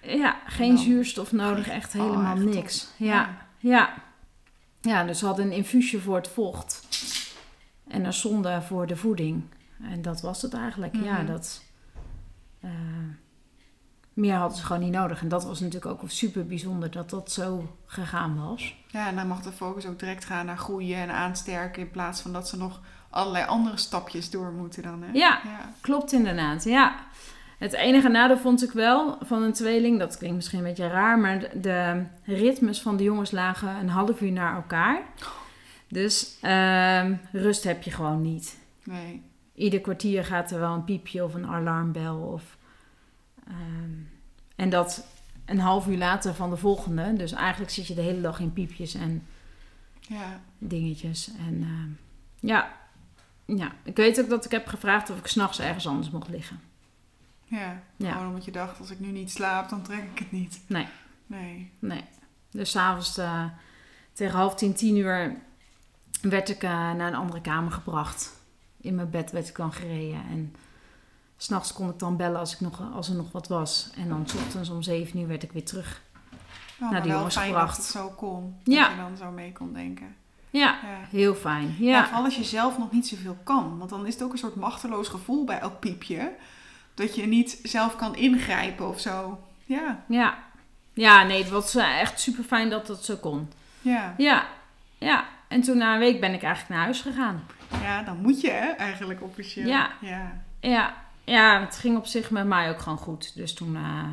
eh, ja geen zuurstof nodig, echt oh, helemaal echt niks. Ja, ja. Ja, dus ze hadden een infuusje voor het vocht. En een zonde voor de voeding. En dat was het eigenlijk. Ja, Mhm. dat... eh, meer hadden ze gewoon niet nodig. En dat was natuurlijk ook super bijzonder dat dat zo gegaan was. Ja, en dan mag de focus ook direct gaan naar groeien en aansterken. In plaats van dat ze nog allerlei andere stapjes door moeten dan. Hè? Ja. ja. Klopt inderdaad, ja. Het enige nadeel vond ik wel van een tweeling, dat klinkt misschien een beetje raar, maar de, de ritmes van de jongens lagen een half uur naar elkaar. Dus ehm, rust heb je gewoon niet. Nee. Ieder kwartier gaat er wel een piepje of een alarmbel. Of, ehm, en dat een half uur later van de volgende. Dus eigenlijk zit je de hele dag in piepjes en Ja. dingetjes. En ehm, ja. ja, ik weet ook dat ik heb gevraagd of ik s'nachts ergens anders mocht liggen. Ja. Ja. Gewoon omdat je dacht, als ik nu niet slaap, dan trek ik het niet. Nee. Nee. Nee. Dus s'avonds uh, tegen half tien, tien uur werd ik uh, naar een andere kamer gebracht. In mijn bed werd ik dan gereden. En s'nachts kon ik dan bellen als, ik nog, als er nog wat was. En dan 's ochtends om zeven uur werd ik weer terug Oh, naar die jongens fijn gebracht. dat het zo kon. Dat Ja. je dan zo mee kon denken. Ja, Ja. heel fijn. Ja. Ja, vooral als je zelf nog niet zoveel kan. Want dan is het ook een soort machteloos gevoel bij elk piepje. Dat je niet zelf kan ingrijpen of zo. Ja, ja. ja nee, het was eh, echt super fijn dat dat zo kon. ja. Ja, ja. En toen na een week ben ik eigenlijk naar huis gegaan. Ja, dan moet je hè, eigenlijk officieel. Ja. Ja. Ja, ja, het ging op zich met mij ook gewoon goed. Dus toen... eh,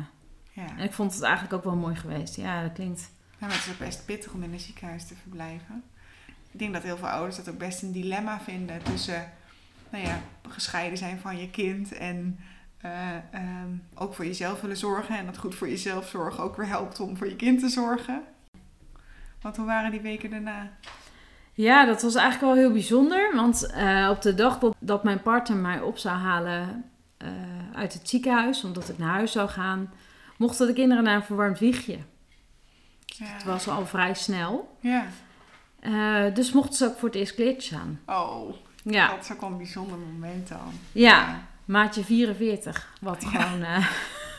ja. En ik vond het eigenlijk ook wel mooi geweest. Ja, dat klinkt. Ja, maar het is ook best pittig om in een ziekenhuis te verblijven. Ik denk dat heel veel ouders dat ook best een dilemma vinden tussen, nou ja, gescheiden zijn van je kind en eh, ehm, ook voor jezelf willen zorgen. En dat goed voor jezelf zorgen ook weer helpt om voor je kind te zorgen. Want hoe waren die weken daarna? Ja, dat was eigenlijk wel heel bijzonder. Want eh, op de dag dat, dat mijn partner mij op zou halen eh, uit het ziekenhuis, omdat ik naar huis zou gaan, mochten de kinderen naar een verwarmd wiegje. Ja. Het was al vrij snel. Ja. Eh, dus mochten ze ook voor het eerst kleertjes aan. Oh, Ja. Dat is ook wel een bijzonder moment dan. Ja, maatje 44. Wat Ja. gewoon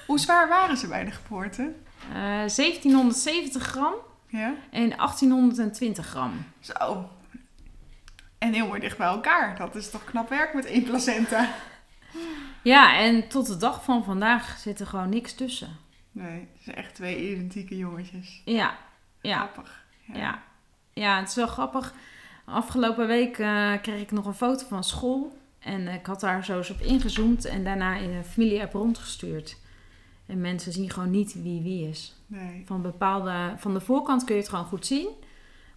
Hoe zwaar waren ze bij de geboorte? eh, 1770 gram Ja? en 1820 gram. Zo. En heel mooi dicht bij elkaar. Dat is toch knap werk met één placenta? Ja, en tot de dag van vandaag zit er gewoon niks tussen. Nee, het zijn echt twee identieke jongetjes. Ja, ja, Grappig. ja. Ja, het is wel grappig. Afgelopen week eh, kreeg ik nog een foto van school. En ik had daar zo eens op ingezoomd en daarna in een familie-app rondgestuurd. En mensen zien gewoon niet wie wie is. Nee. Van, bepaalde, van de voorkant kun je het gewoon goed zien.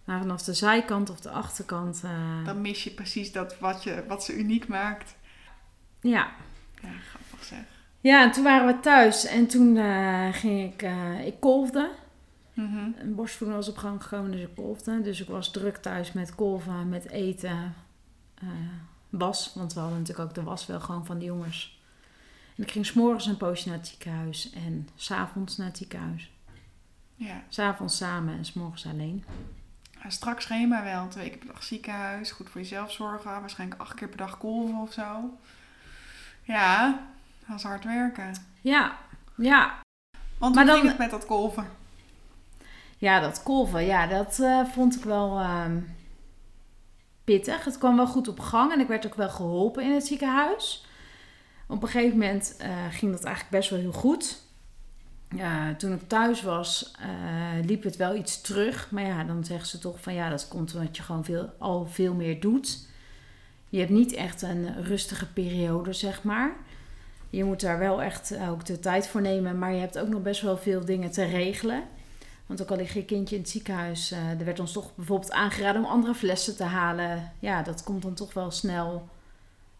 Maar vanaf de zijkant of de achterkant... eh, Dan mis je precies dat wat, je, wat ze uniek maakt. Ja. Ja, grappig zeg. ja, en toen waren we thuis. En toen eh, ging ik... eh, ik kolfde. Mhm. Een borstvoeding was op gang gekomen, dus ik kolfde. Dus ik was druk thuis met kolven, met eten, was. Want we hadden natuurlijk ook de was wel gewoon van de jongens. En ik ging s'morgens een poosje naar het ziekenhuis en s'avonds naar het ziekenhuis. Ja. S'avonds samen en s'morgens alleen. Ja, Strak schema wel. Twee keer per dag ziekenhuis. Goed voor jezelf zorgen. Waarschijnlijk acht keer per dag kolven of zo. Ja, dat is hard werken. Ja, ja. Want Maar hoe dan- ging het met dat kolven? Ja, dat kolven, ja, dat eh, vond ik wel ehm, pittig. Het kwam wel goed op gang en ik werd ook wel geholpen in het ziekenhuis. Op een gegeven moment eh, ging dat eigenlijk best wel heel goed. Toen ik thuis was, eh, liep het wel iets terug. Maar ja, dan zeggen ze toch van ja, dat komt omdat je gewoon veel, al veel meer doet. Je hebt niet echt een rustige periode, zeg maar. Je moet daar wel echt eh, ook de tijd voor nemen. Maar je hebt ook nog best wel veel dingen te regelen. Want ook al lig je kindje in het ziekenhuis, er werd ons toch bijvoorbeeld aangeraden om andere flessen te halen. Ja, dat komt dan toch wel snel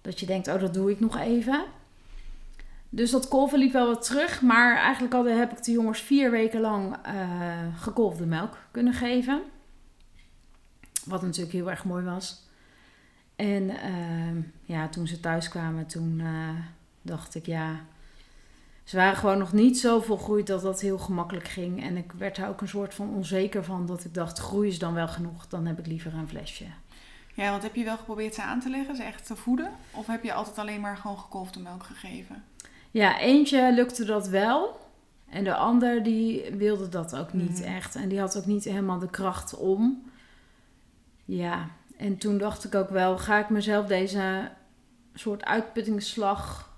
dat je denkt, oh dat doe ik nog even. Dus dat kolven liep wel wat terug. Maar eigenlijk heb ik de jongens vier weken lang eh gekolfde melk kunnen geven. Wat natuurlijk heel erg mooi was. En ehm, ja, toen ze thuis kwamen, toen eh, dacht ik, ja, ze waren gewoon nog niet zo volgroeid dat dat heel gemakkelijk ging. En ik werd daar ook een soort van onzeker van. Dat ik dacht, groei is dan wel genoeg. Dan heb ik liever een flesje. Ja, want heb je wel geprobeerd ze aan te leggen, ze echt te voeden? Of heb je altijd alleen maar gewoon gekolfde melk gegeven? Ja, eentje lukte dat wel. En de ander die wilde dat ook niet Mhm. echt. En die had ook niet helemaal de kracht om. Ja, en toen dacht ik ook wel, ga ik mezelf deze soort uitputtingsslag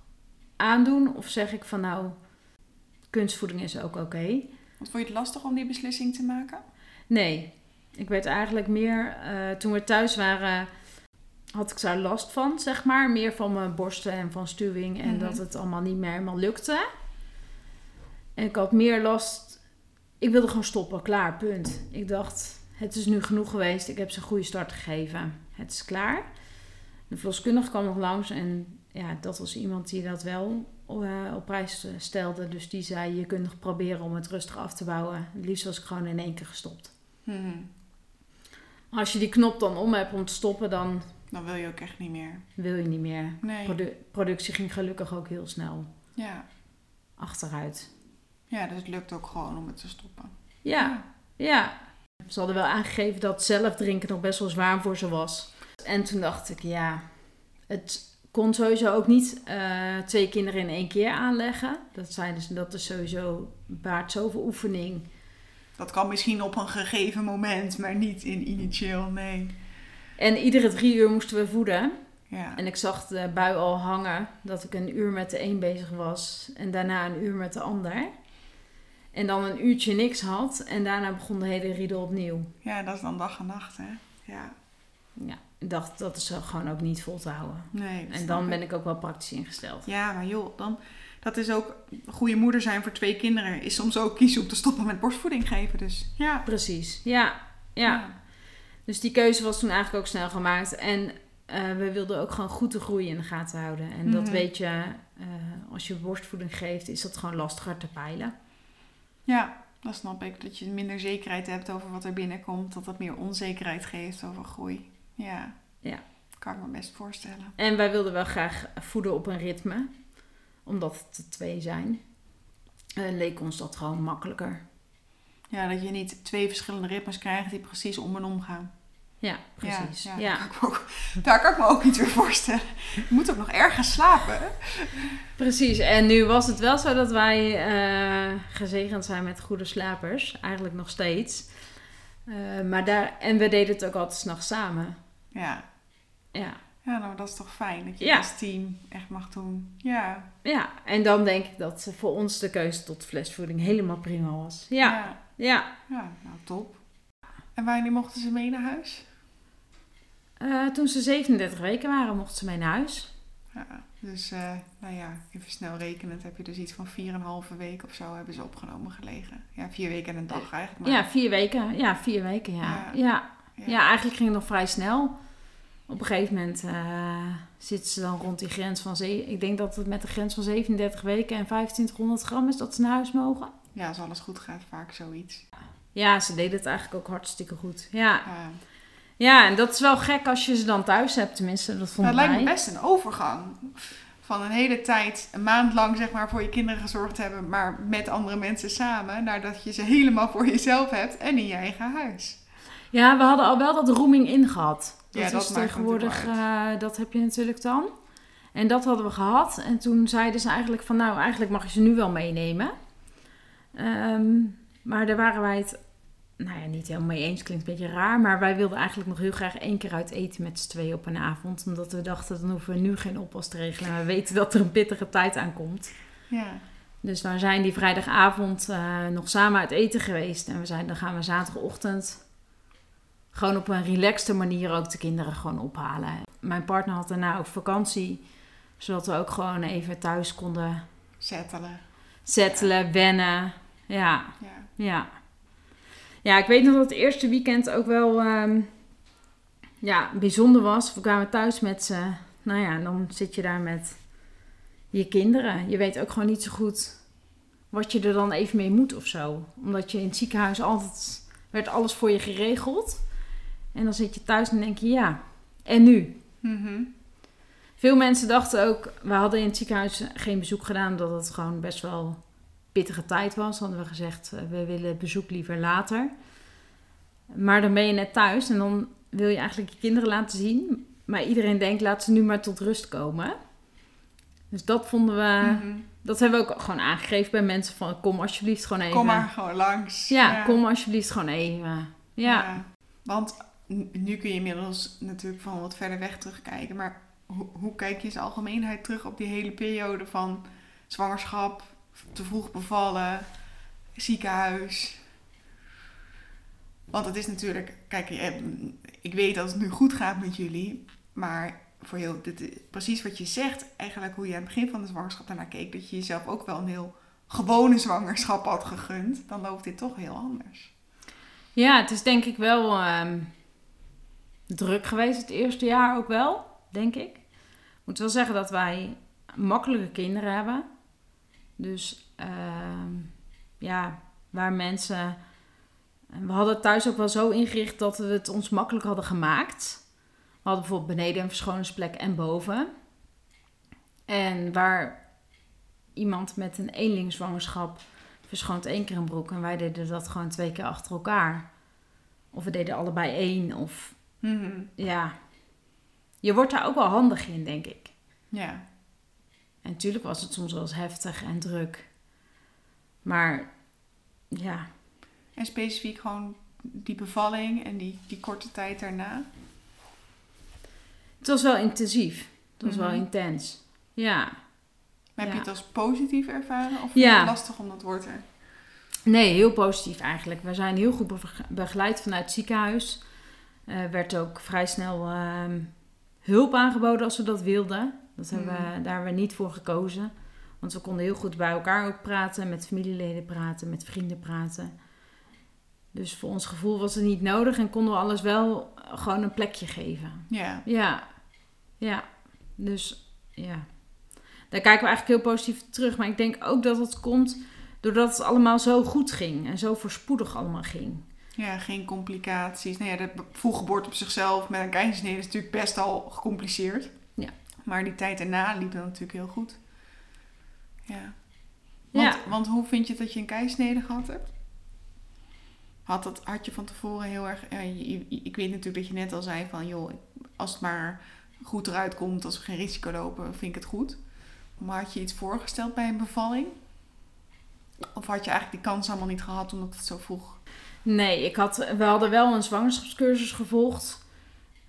aandoen? Of zeg ik van nou, kunstvoeding is ook oké? Want vond je het lastig om die beslissing te maken? Nee, ik werd eigenlijk meer, eh, toen we thuis waren, had ik daar last van, zeg maar. Meer van mijn borsten en van stuwing en Mhm. dat het allemaal niet meer helemaal lukte. En ik had meer last, ik wilde gewoon stoppen, klaar, punt. Ik dacht, het is nu genoeg geweest, ik heb ze een goede start gegeven. Het is klaar. De verloskundige kwam nog langs en ja, dat was iemand die dat wel eh, op prijs stelde. Dus die zei, je kunt nog proberen om het rustig af te bouwen. Het liefst was ik gewoon in één keer gestopt. Mhm. Als je die knop dan om hebt om te stoppen, dan Dan wil je ook echt niet meer. wil je niet meer. Nee. Produ- productie ging gelukkig ook heel snel Ja. achteruit. ja, dus het lukt ook gewoon om het te stoppen. Ja, ja. Ze hadden wel aangegeven dat zelf drinken nog best wel zwaar voor ze was. En toen dacht ik, ja, het kon sowieso ook niet eh, twee kinderen in één keer aanleggen. Dat zeiden ze, dat is sowieso baart zoveel oefening. Dat kan misschien op een gegeven moment, maar niet in initieel, nee. En iedere drie uur moesten we voeden. Ja. En ik zag de bui al hangen dat ik een uur met de een bezig was en daarna een uur met de ander. En dan een uurtje niks had en daarna begon de hele riedel opnieuw. ja, dat is dan dag en nacht, hè? Ja. Ja, ik dacht dat is gewoon ook niet vol te houden. Nee. En dan ik. ben ik ook wel praktisch ingesteld. Ja, maar joh, dan, dat is ook goede moeder zijn voor twee kinderen. Is soms ook kiezen om te stoppen met borstvoeding geven. Dus ja. Precies, ja, ja. Dus die keuze was toen eigenlijk ook snel gemaakt. En eh, we wilden ook gewoon goed de groei in de gaten houden. En dat Mhm. weet je, eh, als je borstvoeding geeft, is dat gewoon lastiger te peilen. Ja, dat snap ik. Dat je minder zekerheid hebt over wat er binnenkomt. Dat dat meer onzekerheid geeft over groei. Ja. Ja. Kan ik me best voorstellen. En wij wilden wel graag voeden op een ritme, omdat het er twee zijn. En leek ons dat gewoon makkelijker. Ja, dat je niet twee verschillende ritmes krijgt die precies om en om gaan. Ja, precies. Ja, Ja, Daar, kan ik me ook, daar kan ik me ook iets weer voorstellen. Je moet ook nog ergens slapen. precies. En nu was het wel zo dat wij eh, gezegend zijn met goede slapers. Eigenlijk nog steeds. Eh, maar daar, en we deden het ook altijd s'nachts samen. Ja. Ja. Ja, nou dat is toch fijn dat je Ja. als team echt mag doen. Ja. ja, en dan denk ik dat voor ons de keuze tot flesvoeding helemaal prima was. Ja, Ja, ja. ja, nou top. En wanneer mochten ze mee naar huis? Eh, toen ze 37 weken waren, mochten ze mee naar huis. Ja, dus eh, nou ja, even snel rekenend heb je dus iets van 4,5 week of zo hebben ze opgenomen gelegen. Ja, vier weken en een dag eigenlijk. Maar, Ja, vier weken. Ja, vier weken. Ja, ja. ja. eigenlijk ging het nog vrij snel. Op een gegeven moment eh, zitten ze dan rond die grens van... Ze ik denk dat het met de grens van 37 weken en 2500 gram is dat ze naar huis mogen. Ja, als alles goed gaat, vaak zoiets. Ja, ze deden het eigenlijk ook hartstikke goed. Ja, Ja. ja en dat is wel gek als je ze dan thuis hebt. Tenminste, dat Nou, vond het lijkt me best een overgang. Van een hele tijd, een maand lang zeg maar, voor je kinderen gezorgd hebben, maar met andere mensen samen, naar dat je ze helemaal voor jezelf hebt en in je eigen huis. Ja, we hadden al wel dat rooming in gehad. Dat Ja, dat is tegenwoordig, eh, dat heb je natuurlijk dan. En dat hadden we gehad. En toen zeiden ze eigenlijk van, nou, eigenlijk mag je ze nu wel meenemen. Ehm, maar daar waren wij het, nou ja, niet helemaal mee eens. Klinkt een beetje raar. Maar wij wilden eigenlijk nog heel graag één keer uit eten met z'n tweeën op een avond. Omdat we dachten, dan hoeven we nu geen oppas te regelen. En we weten dat er een pittige tijd aankomt. Ja, Dus we zijn die vrijdagavond eh, nog samen uit eten geweest. En we zeiden, dan gaan we zaterdagochtend gewoon op een relaxte manier ook de kinderen gewoon ophalen. Mijn partner had daarna ook vakantie. Zodat we ook gewoon even thuis konden settelen. settelen, wennen. Ja, Ja. ja. Ja, ik weet nog dat het eerste weekend ook wel ehm, ja, bijzonder was. We kwamen thuis met ze. Nou ja, dan zit je daar met je kinderen. Je weet ook gewoon niet zo goed wat je er dan even mee moet of zo. Omdat je in het ziekenhuis altijd werd alles voor je geregeld. En dan zit je thuis en denk je, ja, en nu? Mhm. Veel mensen dachten ook, we hadden in het ziekenhuis geen bezoek gedaan, omdat het gewoon best wel pittige tijd was. Hadden we gezegd, eh, we willen het bezoek liever later. Maar dan ben je net thuis en dan wil je eigenlijk je kinderen laten zien. Maar iedereen denkt, laat ze nu maar tot rust komen. Dus dat vonden we, Mhm. dat hebben we ook gewoon aangegeven bij mensen van, kom alsjeblieft gewoon even. Kom maar gewoon langs. Ja, kom alsjeblieft gewoon even. Ja. Want n- nu kun je inmiddels natuurlijk van wat verder weg terugkijken. Maar hoe, kijk je in zijn algemeenheid terug op die hele periode van zwangerschap, te vroeg bevallen, ziekenhuis? Want het is natuurlijk, kijk, eh, ik weet dat het nu goed gaat met jullie, maar voor jou, dit, precies wat je zegt, eigenlijk hoe je aan het begin van de zwangerschap daarnaar keek, dat je jezelf ook wel een heel gewone zwangerschap had gegund, dan loopt dit toch heel anders. Ja, het is denk ik wel ehm, druk geweest het eerste jaar ook wel, denk ik. Ik moet wel zeggen dat wij makkelijke kinderen hebben. Dus ehm, ja, waar mensen... We hadden het thuis ook wel zo ingericht dat we het ons makkelijk hadden gemaakt. We hadden bijvoorbeeld beneden een verschoningsplek en boven. En waar iemand met een eenlingzwangerschap verschoont één keer een broek en wij deden dat gewoon twee keer achter elkaar. Of we deden allebei één. Of Mhm. ja, je wordt daar ook wel handig in, denk ik. Ja. En natuurlijk was het soms wel eens heftig en druk. Maar ja, En specifiek gewoon die bevalling en die, die korte tijd daarna. het was wel intensief. Het was wel Mhm. intens. Ja. Maar heb Ja. je het als positief ervaren? Of Ja. het lastig om dat woord er... Nee, heel positief eigenlijk. We zijn heel goed begeleid vanuit het ziekenhuis. Er werd ook vrij snel ehm, hulp aangeboden als we dat wilden. Dat hebben we, Mm. daar hebben we niet voor gekozen. Want we konden heel goed bij elkaar ook praten, met familieleden praten, met vrienden praten. Dus voor ons gevoel was het niet nodig en konden we alles wel gewoon een plekje geven. Ja. Ja, ja. Dus ja, daar kijken we eigenlijk heel positief terug. Maar ik denk ook dat het komt doordat het allemaal zo goed ging en zo voorspoedig allemaal ging. Ja, geen complicaties. Nou ja, de vroeggeboorte op zichzelf met een keizersnede is natuurlijk best al gecompliceerd. Ja. Maar die tijd erna liep dan natuurlijk heel goed. Ja. Want, Ja. want hoe vind je dat je een keisnede gehad hebt? had, dat, had je van tevoren heel erg... eh, je- ik weet natuurlijk dat je net al zei van... joh, als het maar goed eruit komt, als we geen risico lopen, vind ik het goed. Maar had je iets voorgesteld bij een bevalling? Of had je eigenlijk die kans allemaal niet gehad omdat het zo vroeg... Nee, ik had, we hadden wel een zwangerschapscursus gevolgd.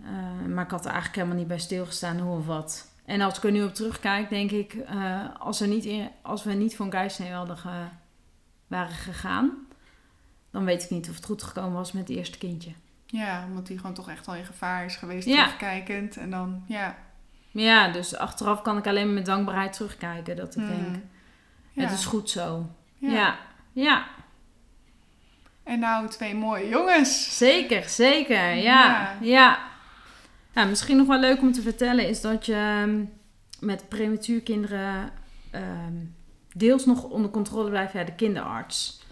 eh, maar ik had er eigenlijk helemaal niet bij stilgestaan hoe of wat. En als ik er nu op terugkijk, denk ik, eh, als, we niet in, als we niet voor een keisnee hadden ge- waren gegaan, dan weet ik niet of het goed gekomen was met het eerste kindje. Ja, omdat die gewoon toch echt al in gevaar is geweest, Ja. terugkijkend. En dan, ja... Ja, dus achteraf kan ik alleen maar met dankbaarheid terugkijken. Dat ik Hmm. denk, Ja. het is goed zo. Ja. Ja. ja, En nou, twee mooie jongens. zeker, zeker. Ja, Ja. ja. Nou, misschien nog wel leuk om te vertellen is dat je ehm, met prematuurkinderen ehm, deels nog onder controle blijft bij de kinderarts.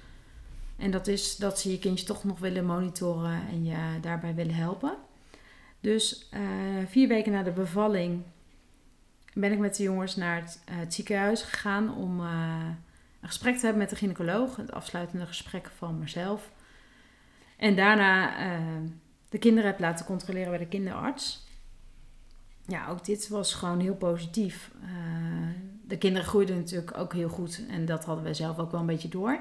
En dat is dat ze je kindje toch nog willen monitoren en je daarbij willen helpen. Dus eh, vier weken na de bevalling ben ik met de jongens naar het, eh, het ziekenhuis gegaan om eh, een gesprek te hebben met de gynaecoloog. Het afsluitende gesprek van mezelf. En daarna eh, de kinderen heb laten controleren bij de kinderarts. Ja, ook dit was gewoon heel positief. Eh, de kinderen groeiden natuurlijk ook heel goed. En dat hadden we zelf ook wel een beetje door.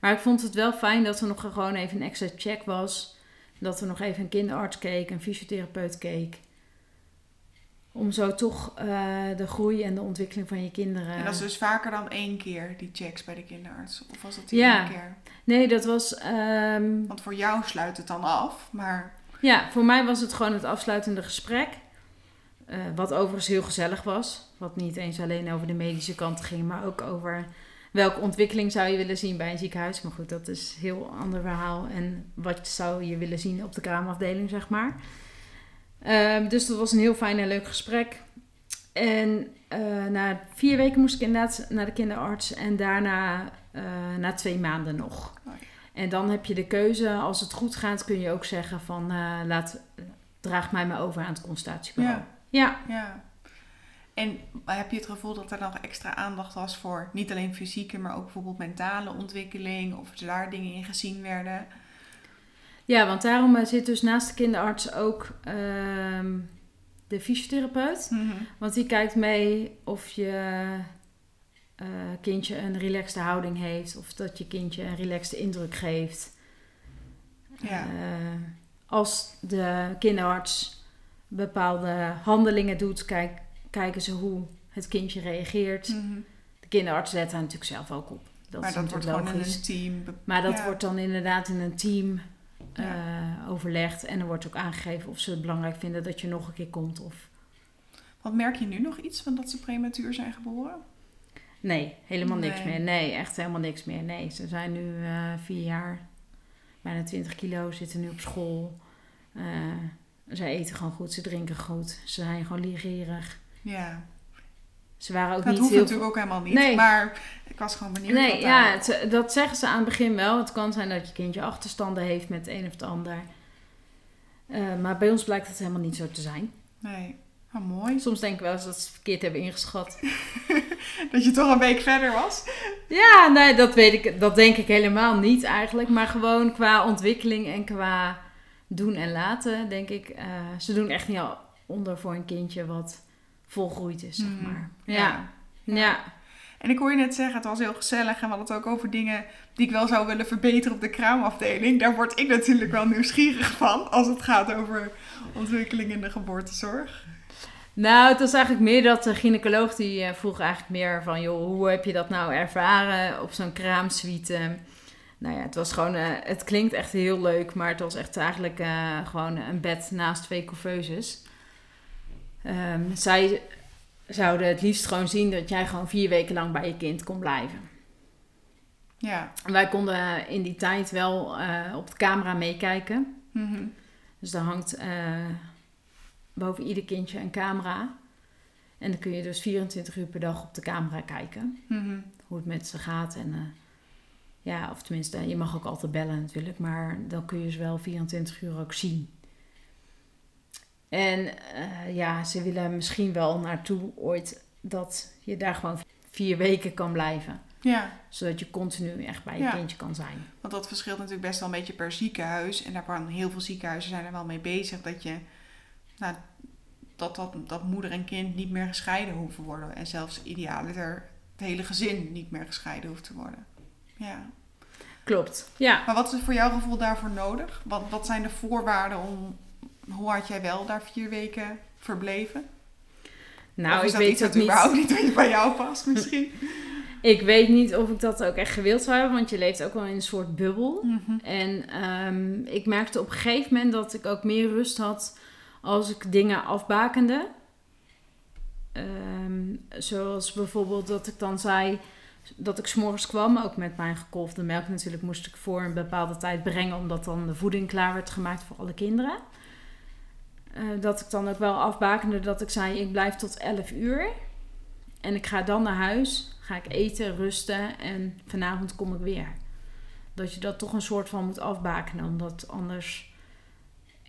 Maar ik vond het wel fijn dat er nog gewoon even een extra check was. Dat er nog even een kinderarts keek, een fysiotherapeut keek. Om zo toch eh, de groei en de ontwikkeling van je kinderen... En dat is dus vaker dan één keer, die checks bij de kinderarts. Of was dat die Ja. één keer? Nee, dat was... ehm, Want voor jou sluit het dan af, maar... Ja, voor mij was het gewoon het afsluitende gesprek. Eh, wat overigens heel gezellig was. Wat niet eens alleen over de medische kant ging, maar ook over welke ontwikkeling zou je willen zien bij een ziekenhuis. Maar goed, dat is een heel ander verhaal. En wat zou je willen zien op de kraamafdeling, zeg maar. Ehm, dus dat was een heel fijn en leuk gesprek. En eh, na vier weken moest ik inderdaad naar de kinderarts. En daarna eh, na twee maanden nog. Oh ja. En dan heb je de keuze, als het goed gaat, kun je ook zeggen van eh, laat, draag mij maar over aan het consultatiebureau. Ja. Ja. Ja. En heb je het gevoel dat er nog extra aandacht was voor niet alleen fysieke, maar ook bijvoorbeeld mentale ontwikkeling? Of daar dingen in gezien werden? Ja, want daarom eh, zit dus naast de kinderarts ook ehm, de fysiotherapeut. Want die kijkt mee of je eh, kindje een relaxte houding heeft. Of dat je kindje een relaxte indruk geeft. Ja. Eh, als de kinderarts bepaalde handelingen doet, kijk, kijken ze hoe het kindje reageert. Mhm. De kinderarts let daar natuurlijk zelf ook op. Dat maar is dat wordt natuurlijk gewoon in logisch. een team. Maar dat ja. wordt dan inderdaad in een team Ja. overlegd. En er wordt ook aangegeven of ze het belangrijk vinden dat je nog een keer komt. Of... Want merk je nu nog iets van dat ze prematuur zijn geboren? Nee, helemaal niks meer. Nee, echt helemaal niks meer. Nee, ze zijn nu eh, vier jaar, bijna 20 kilo, zitten nu op school. Eh, ze eten gewoon goed, ze drinken goed. Ze zijn gewoon ligerig. Ja. Ze waren ook Dat niet hoeft heel... natuurlijk ook helemaal niet. Nee. Maar ik was gewoon benieuwd. Nee, ja, het- dat zeggen ze aan het begin wel. Het kan zijn dat je kindje achterstanden heeft met het een of het ander. Eh, maar bij ons blijkt het helemaal niet zo te zijn. Nee. Oh, mooi. Soms denk ik wel eens dat ze het verkeerd hebben ingeschat. Dat je toch een week verder was. Ja, nee, dat weet ik. Dat denk ik helemaal niet eigenlijk. Maar gewoon qua ontwikkeling en qua doen en laten, denk ik. eh, ze doen echt niet al onder voor een kindje wat volgroeid is, zeg Mhm. maar. Ja. Ja. Ja. En ik hoor je net zeggen, het was heel gezellig. En we hadden het ook over dingen die ik wel zou willen verbeteren op de kraamafdeling. Daar word ik natuurlijk wel nieuwsgierig van. Als het gaat over ontwikkeling in de geboortezorg. Nou, het was eigenlijk meer dat de gynaecoloog die eh, vroeg eigenlijk meer van... joh, hoe heb je dat nou ervaren op zo'n kraamsuite? Nou ja, het was gewoon... eh, het klinkt echt heel leuk, maar het was echt eigenlijk eh, gewoon een bed naast twee couveuses. Ehm, zij zouden het liefst gewoon zien dat jij gewoon vier weken lang bij je kind kon blijven. Ja. Wij konden in die tijd wel eh, op de camera meekijken. Mhm. Dus daar hangt eh, boven ieder kindje een camera. En dan kun je dus 24 uur per dag op de camera kijken. Mhm. Hoe het met ze gaat. En eh, ja, of tenminste, je mag ook altijd bellen natuurlijk. Maar dan kun je ze wel 24 uur ook zien. En eh, ja, ze willen misschien wel naartoe ooit dat je daar gewoon vier weken kan blijven. Ja, Zodat je continu echt bij je Ja. kindje kan zijn. want dat verschilt natuurlijk best wel een beetje per ziekenhuis. En daar waren heel veel ziekenhuizen zijn er wel mee bezig dat je nou, dat, dat, dat moeder en kind niet meer gescheiden hoeven worden. En zelfs idealiter het hele gezin niet meer gescheiden hoeft te worden. Ja. Klopt. Ja. Maar wat is voor jouw gevoel daarvoor nodig? Wat, wat zijn de voorwaarden om. Hoe had jij wel daar vier weken verbleven? Nou, of is ik dat weet iets dat niet. überhaupt niet bij jou past misschien? Ik weet niet of ik dat ook echt gewild zou hebben, want je leeft ook wel in een soort bubbel. Mhm. En ehm, ik merkte op een gegeven moment dat ik ook meer rust had als ik dingen afbakende. Ehm, zoals bijvoorbeeld dat ik dan zei dat ik s'morgens kwam, ook met mijn gekolfde melk natuurlijk, moest ik voor een bepaalde tijd brengen, omdat dan de voeding klaar werd gemaakt voor alle kinderen. Eh, dat ik dan ook wel afbakende dat ik zei, ik blijf tot 11 uur. En ik ga dan naar huis, ga ik eten, rusten en vanavond kom ik weer. Dat je dat toch een soort van moet afbakenen, omdat anders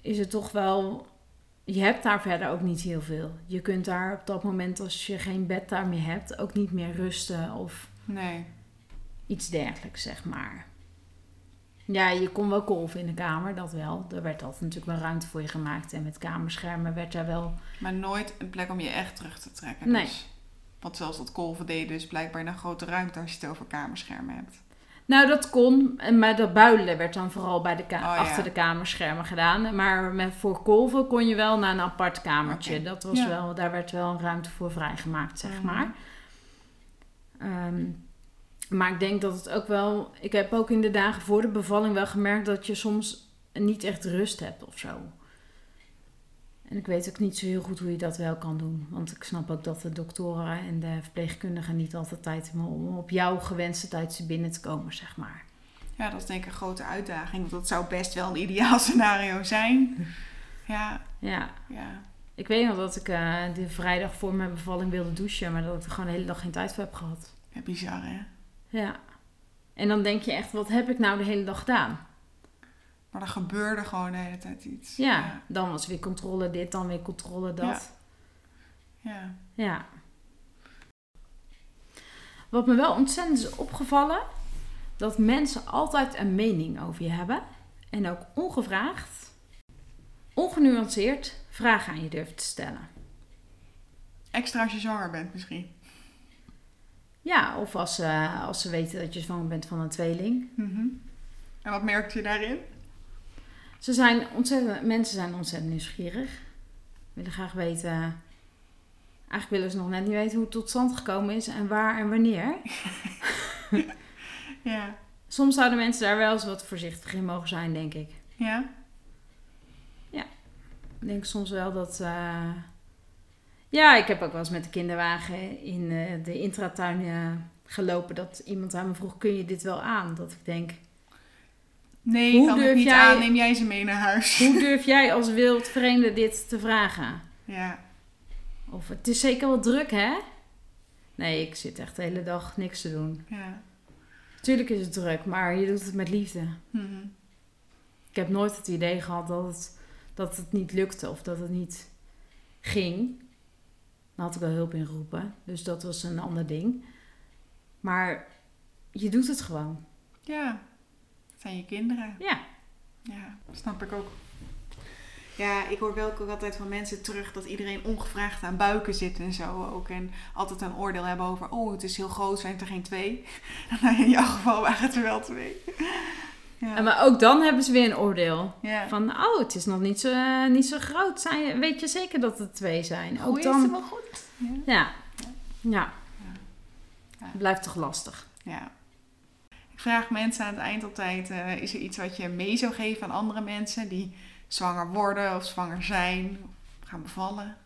is het toch wel... Je hebt daar verder ook niet heel veel. Je kunt daar op dat moment, als je geen bed daar meer hebt, ook niet meer rusten of Nee. iets dergelijks, zeg maar. Ja, je kon wel kolven in de kamer, dat wel. Er werd altijd natuurlijk wel ruimte voor je gemaakt. En met kamerschermen werd daar wel... Maar nooit een plek om je echt terug te trekken. Nee. Dus. Want zelfs dat kolven deden dus blijkbaar in een grote ruimte als je het over kamerschermen hebt. Nou, dat kon. en- Maar dat builen werd dan vooral bij de Oh, ja. achter de kamerschermen gedaan. Maar met, voor kolven kon je wel naar een apart kamertje. Dat was Ja. wel, daar werd wel een ruimte voor vrijgemaakt, zeg Mhm. maar. Ehm, maar ik denk dat het ook wel... Ik heb ook in de dagen voor de bevalling wel gemerkt dat je soms niet echt rust hebt of zo. En ik weet ook niet zo heel goed hoe je dat wel kan doen. Want ik snap ook dat de doktoren en de verpleegkundigen niet altijd tijd hebben om op jouw gewenste tijd binnen te komen, zeg maar. Ja, dat is denk ik een grote uitdaging. Want dat zou best wel een ideaal scenario zijn. Ja, Ja, ja. ik weet nog dat ik eh, de vrijdag voor mijn bevalling wilde douchen, maar dat ik er gewoon de hele dag geen tijd voor heb gehad. ja bizar hè. Ja. En dan denk je echt, wat heb ik nou de hele dag gedaan? Maar er gebeurde gewoon de hele tijd iets. Ja, dan was weer controle dit, dan weer controle dat. Ja. Ja. Wat me wel ontzettend is opgevallen, dat mensen altijd een mening over je hebben. En ook ongevraagd, ongenuanceerd vragen aan je durven te stellen. Extra als je zwanger bent misschien. Ja, of als, ze als ze weten dat je zwanger bent van een tweeling. Mhm. En wat merkte je daarin? Ze zijn ontzettend, mensen zijn ontzettend nieuwsgierig. Willen graag weten. Eigenlijk willen ze nog net niet weten hoe het tot stand gekomen is en waar en wanneer. Ja. Soms zouden mensen daar wel eens wat voorzichtig in mogen zijn, denk ik. Ja? Ik denk soms wel dat. eh, Ja, ik heb ook wel eens met de kinderwagen in eh, de intratuin eh, gelopen. Dat iemand aan me vroeg: kun je dit wel aan? Dat ik denk: Nee, kan durf niet jij- aan. Neem jij ze mee naar huis. hoe durf jij als wild vreemde dit te vragen? Ja. Of het is zeker wel druk, hè? Nee, ik zit echt de hele dag niks te doen. Ja. Tuurlijk is het druk, maar je doet het met liefde. Mhm. Ik heb nooit het idee gehad dat het, dat het niet lukte of dat het niet ging. Dan had ik wel hulp ingeroepen, dus dat was een ander ding. Maar je doet het gewoon. Ja. Het zijn je kinderen. Ja, Ja, snap ik ook. Ja, ik hoor wel ook altijd van mensen terug dat iedereen ongevraagd aan buiken zit en zo ook. En altijd een oordeel hebben over, oh, het is heel groot, zijn het er geen twee? Nou, in jouw geval waren het er wel twee. Ja. En maar ook dan hebben ze weer een oordeel. ja. Van, oh, het is nog niet zo, eh, niet zo groot. Zijn, weet je zeker dat het twee zijn? Ook is dan, het wel goed? Ja. Ja. Ja. Blijft toch lastig. ja. Ik vraag mensen aan het eind altijd, eh, is er iets wat je mee zou geven aan andere mensen die zwanger worden of zwanger zijn, of gaan bevallen?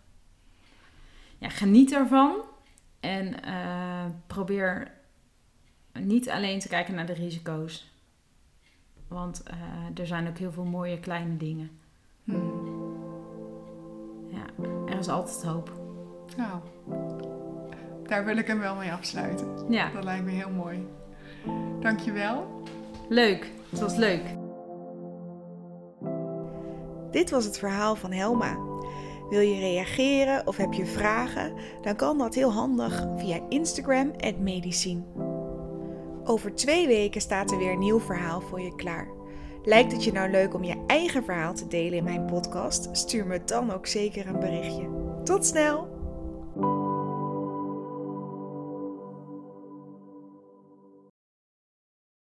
Ja, geniet ervan. En eh, probeer niet alleen te kijken naar de risico's. Want eh, er zijn ook heel veel mooie kleine dingen. Hm. Ja, er is altijd hoop. Nou, daar wil ik hem wel mee afsluiten. Ja, Dat lijkt me heel mooi. Dankjewel. leuk. Het was leuk. Dit was het verhaal van Helma. Wil je reageren of heb je vragen? Dan kan dat heel handig via Instagram @medicine. Over twee weken staat er weer een nieuw verhaal voor je klaar. Lijkt het je nou leuk om je eigen verhaal te delen in mijn podcast? Stuur me dan ook zeker een berichtje. Tot snel!